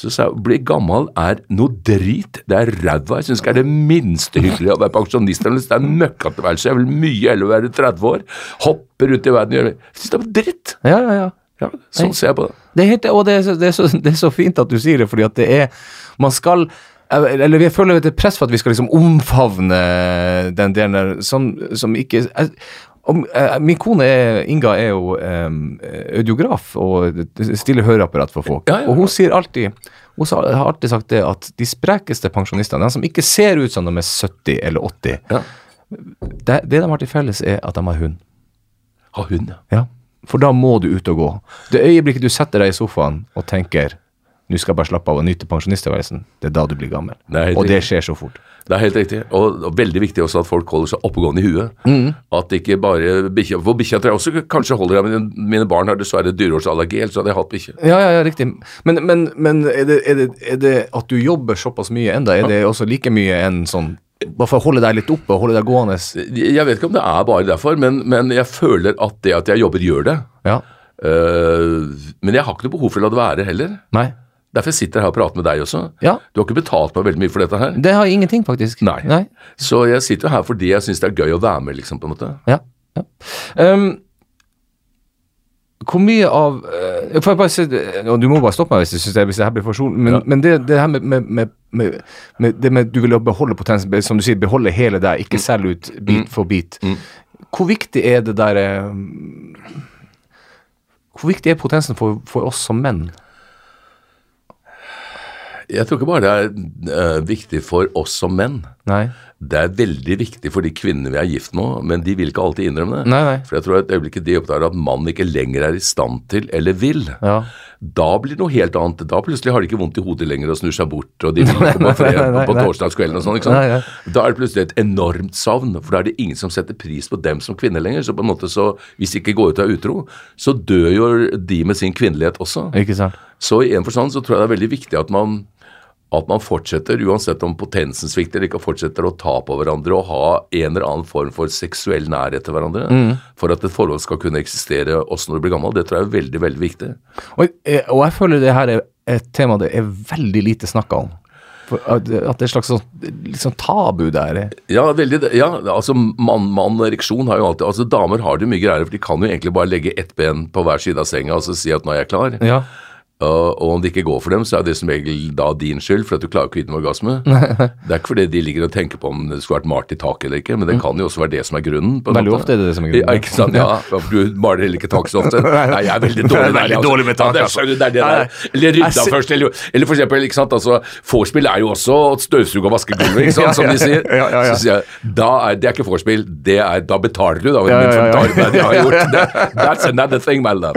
Så sa jeg bli gammel er noe drit. Det er ræva. Jeg syns ikke det er det minste hyggelig å være pensjonist. Det er møkkatilværelse. Jeg vil mye heller være 30 år. Hoppe rundt i verden og gjøre Jeg syns det er dritt. Ja, ja, ja. Ja, sånn ser jeg på det. Det er, og det er, så, det, er så, det er så fint at du sier det, fordi at det er Man skal Eller vi føler et press for at vi skal liksom omfavne den delen der som, som ikke jeg, om, eh, Min kone er, Inga er jo um, audiograf og stiller høreapparat for folk. Ja, ja, ja. Og hun sier alltid hun har alltid sagt det at de sprekeste pensjonistene, de som ikke ser ut som de er 70 eller 80, Ja. det, det de har til felles, er at de har hund. Har hund. Ja, for da må du ut og gå. Det øyeblikket du setter deg i sofaen og tenker nå skal jeg bare slappe av og nyte pensjonisttilværelsen, det er da du blir gammel. Det og det skjer så fort. Det er helt riktig. Og, og veldig viktig også at folk holder seg oppegående i huet. At ikke bare bikkja For bikkja tror jeg også kanskje holder av mine barn har dessverre dyreårsallergi, ellers hadde jeg hatt bikkje. Ja, ja, ja, riktig. Men, men, men er, det, er, det, er det at du jobber såpass mye enda, er det også like mye enn sånn Bare for å holde deg litt oppe og holde deg gående? Jeg vet ikke om det er bare derfor, men, men jeg føler at det at jeg jobber, gjør det. Ja. Uh, men jeg har ikke noe behov for å la det være heller. Nei. Derfor sitter jeg her og prater med deg også. Ja. Du har ikke betalt meg veldig mye for dette her. Det har jeg ingenting, faktisk. Nei. Nei. Så jeg sitter jo her fordi jeg syns det er gøy å være med, liksom, på en måte. Ja. ja. Um, hvor mye av eh, Får jeg bare si Du må bare stoppe meg hvis, du syns det, her blir for sol, men, Ja. men det, det her med, med, med, med, det med du vil beholde potensen, som du sier, beholde hele deg, ikke selge ut bit for bit. Hvor viktig er det der eh, Hvor viktig er potensen for, for oss som menn? Jeg tror ikke bare det er uh, viktig for oss som menn. Nei. Det er veldig viktig for de kvinnene vi er gift med, men de vil ikke alltid innrømme det. Nei, nei. For jeg tror et øyeblikk de oppdager at mannen ikke lenger er i stand til eller vil, Ja. da blir det noe helt annet. Da plutselig har de ikke vondt i hodet lenger og snur seg bort, og de [LAUGHS] vil ikke på fred på torsdagskvelden og sånn. ikke sant? Da er det plutselig et enormt savn, for da er det ingen som setter pris på dem som kvinner lenger. Så på en måte så, hvis de ikke går ut og er utro, så dør jo de med sin kvinnelighet også. Ikke sant? Så i en forstand så tror jeg det er veldig viktig at man, at man fortsetter, uansett om potensen svikter, ikke fortsetter å ta på hverandre og ha en eller annen form for seksuell nærhet til hverandre. Mm. For at et forhold skal kunne eksistere også når du blir gammel. Det tror jeg er veldig, veldig viktig. Og, jeg- og jeg føler det her er et tema det er veldig lite snakka om. At, det er et slags sånn, liksom tabu der. Ja, veldig, ja altså mann-mann-ereksjon har jo alltid Altså Damer har det mye greiere, for de kan jo egentlig bare legge ett ben på hver side av senga og så si at 'nå er jeg klar'. Ja. Og, om det ikke går for dem, så er det som regel da din skyld, for at du klarer ikke å gi dem orgasme. [LAUGHS] det er ikke fordi de ligger og tenker på om det skulle vært malt i taket eller ikke, men det kan jo også være det som er grunnen. Veldig ofte er det det som er grunnen. Ja, ikke sant? Ja, du maler heller ikke tak så ofte. [LAUGHS] Nei, jeg er veldig dårlig er Veldig altså. dårlig med tak, Ja, det, altså. er- det er det der. Eller rydda først, eller, eller for eksempel, ikke sant, altså, vorspiel er jo også å støvsuge og vaske gulvet, ikke [LAUGHS] sant, som de sier. Så sier jeg, da er, det er ikke vorspiel, det er, da betaler du da, Ja, ja, ja. det jeg har gjort. That's another thing, my love.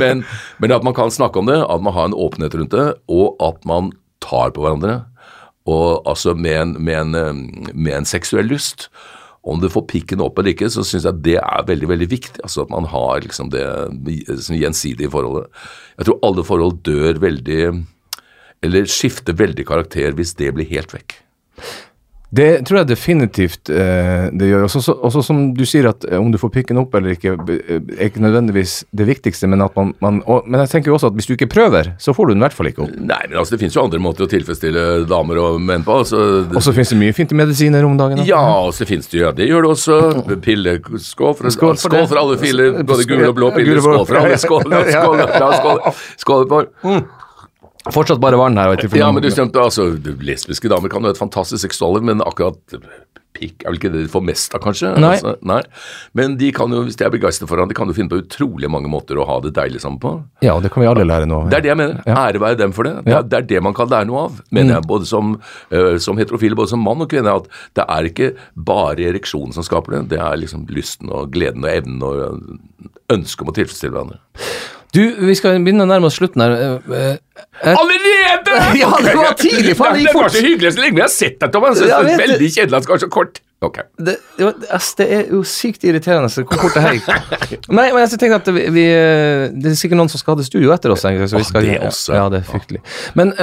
Men, men at man kan snakke om det, at man har en åpenhet rundt det, og at man tar på hverandre. Og altså med en, med en, eh, med en seksuell lyst. Om du får pikken opp eller ikke, så syns jeg det er veldig veldig viktig. altså At man har liksom det liksom gjensidige forholdet. Jeg tror alle forhold dør veldig Eller skifter veldig karakter hvis det blir helt vekk. Det tror jeg definitivt eh, det gjør. Også, så, også som du sier, at eh, om du får pikken opp eller ikke, eh, er ikke nødvendigvis det viktigste, men man, man og, Men jeg tenker jo også at hvis du ikke prøver, så får du den i hvert fall ikke opp. Nei, men altså det finnes jo andre måter å tilfredsstille damer og menn på. altså Og så finnes det mye fint i medisiner om dagen. da. Ja, og så finnes det jo, ja, det gjør det også. Pilleskål for, Skål for det. alle filer. Både gule og blå piller. Skål for alle. Skål for alle. Skål, skål, skål, skål, skål på. Fortsatt bare vann her. vet du, Ja, men du stemte, altså, lesbiske damer kan jo ha et fantastisk sexualliv, men akkurat pikk er vel ikke det de får mest av, kanskje? Nei. Altså, nei. Men de kan jo, hvis de er begeistret for hverandre, kan jo finne på utrolig mange måter å ha det deilig sammen på. Ja, det kan vi alle lære nå. Det er det jeg mener. Ære være dem for det. Det Ja. er, det er det man kan lære noe av, mener jeg. Både som, uh, som heterofile, både som mann og kvinne. At det er ikke bare ereksjonen som skaper det. Det er liksom lysten og gleden og evnen og ønsket om å tilfredsstille hverandre. Du, vi skal begynne å nærme oss slutten her. Eh, eh, eh, Allerede?! [LAUGHS] Ja, det var tidlig, faen, det gikk fort. det var så hyggelig så lenge vi har sett deg, Thomas. Det er veldig kjedelig at det skal være så kort. Ok. det, ass, det er jo sykt irriterende så hvor kort det her gikk. Nei, men jeg tenkte at vi, vi, det er sikkert noen som skal ha det studio etter oss. Så vi skal, skal, det også. Ja, det er fryktelig. Men,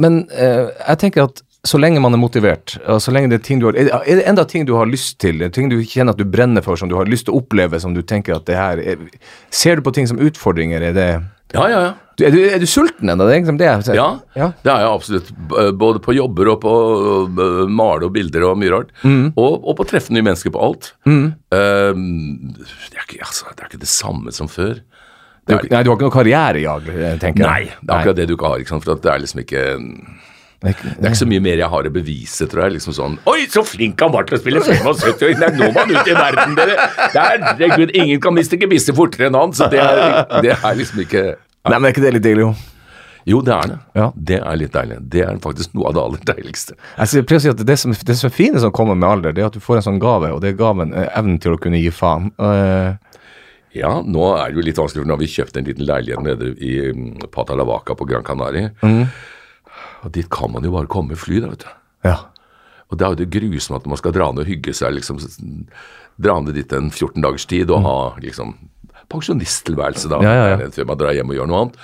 men jeg tenker at så lenge man er motivert, så lenge det er ting du har Er det, enda ting du har lyst til, ting du kjenner at du brenner for, som du har lyst til å oppleve, som du tenker at det her er, Ser du på ting som utfordringer? Er det Ja, ja, ja. er, du, er du sulten ennå? Det liksom det jeg Ja, ja. det er jeg absolutt. Både på jobber og på male og bilder og mye rart. Mm. Og, og på å treffe nye mennesker på alt. Ehm, det, er ikke, altså, det er ikke det samme som før. Du, nei, du har ikke noe karrierejag, tenker tenker Nei, det er akkurat det du ikke har. Ikke? For det er liksom ikke. Det er ikke så mye mer jeg har å bevise, tror jeg. liksom sånn Oi, så flink han var til å spille 75! Nei, nå man han ut i verden, dere! Det er, Herregud, ingen kan miste gebisset fortere enn han, så det er, det er liksom ikke Nei, men er ikke det litt deilig, jo? Jo, det er det. Ja. Det er litt deilig. Det er faktisk noe av det aller deiligste. Jeg prøver å si at det som, det som er fine som kommer med alder, det er at du får en sånn gave, og det er gaven eh, evnen til å kunne gi faen. Uh, Ja, nå er det jo litt vanskelig, for nå har vi kjøpt en liten leilighet nede i mm, Patalavaca på Gran Canaria. Og dit kan man jo bare komme med fly, da, vet du. ja. Og det er jo det grusomme at man skal dra ned og hygge seg, liksom dra ned dit en 14 dagers tid og ha liksom pensjonisttilværelse da, Ja, ja, ja. før man drar hjem og gjør noe annet.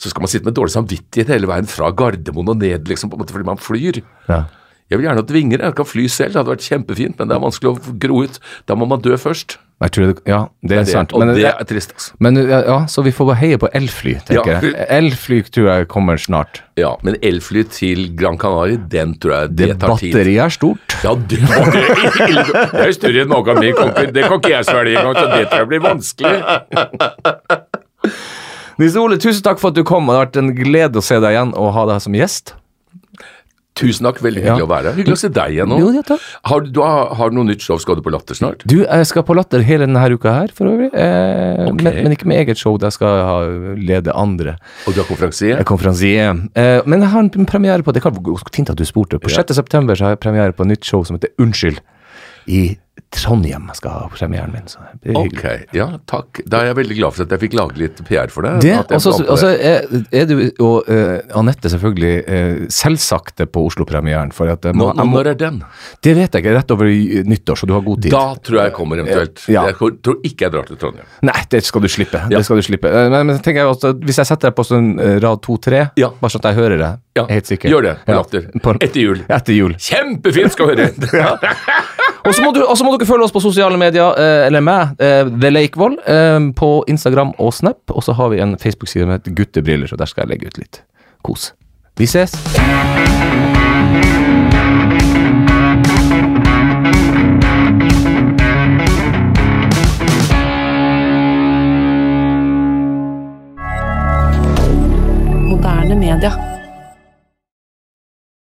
Så skal man sitte med dårlig samvittighet hele veien fra Gardermoen og ned, liksom, på en måte fordi man flyr. ja. Jeg vil gjerne ha vinger, jeg kan fly selv, det hadde vært kjempefint, men det er vanskelig å gro ut. Da må man dø først. Jeg tror det, ja, det er Det, sant. og Men, det er trist, altså. men ja, så vi får bare heie på elfly, tenker Ja. jeg. Elfly tror jeg kommer snart. Ja, men elfly til Gran Canaria, den tror jeg det, Det tar tid. batteriet er stort. Ja, det, det, [LAUGHS] det er større enn noen min konkurrent. Det kan ikke jeg svelge engang, så det tror jeg blir vanskelig. Nils Ole, tusen takk for at du kom. Det har vært en glede å se deg igjen og ha deg som gjest. Tusen takk, veldig hyggelig Ja. å være her. Hyggelig å se deg igjen nå. Jo, ja, takk. Har, du, har, du noe nytt show? Skal du på Latter snart? Du, jeg skal på Latter hele denne uka her, for øvrig. Eh, okay. men, men ikke med eget show, der skal jeg ha, lede andre. Og du har konferansier? Konferansier. Eh, men jeg har en premiere på Det kan fint at du spurte. På Ja. 6. september har jeg premiere på et nytt show som heter Unnskyld. I Trondheim skal ha premieren min. Så det er Ok, ja, takk. Da er jeg veldig glad for at jeg fikk lage litt PR for deg. Det, også, med på altså, er, er du og uh, Anette selvfølgelig uh, selvsagte på Oslo-premieren. For at, eh, Nå, må- jeg når er den? det vet jeg ikke. Rett over nyttår, så du har god tid. Da tror jeg jeg kommer eventuelt. Ja. Jeg tror ikke jeg drar til Trondheim. Nei, det skal du slippe. Ja. Det skal du slippe. Men, men tenker jeg også, hvis jeg setter deg på sånn rad to-tre, Ja. bare sånn at jeg hører det, Ja, helt sikkert. gjør det Ja. Latter. Etter jul. Etter jul. Kjempefint skal høre! [LAUGHS] Og så må, du- dere følge oss på sosiale medier, eh, eller meg, eh, The Lakevoll, eh, på Instagram og Snap. Og så har vi en Facebook-side med et guttebriller, så der skal jeg legge ut litt kos. Vi ses! D'accord.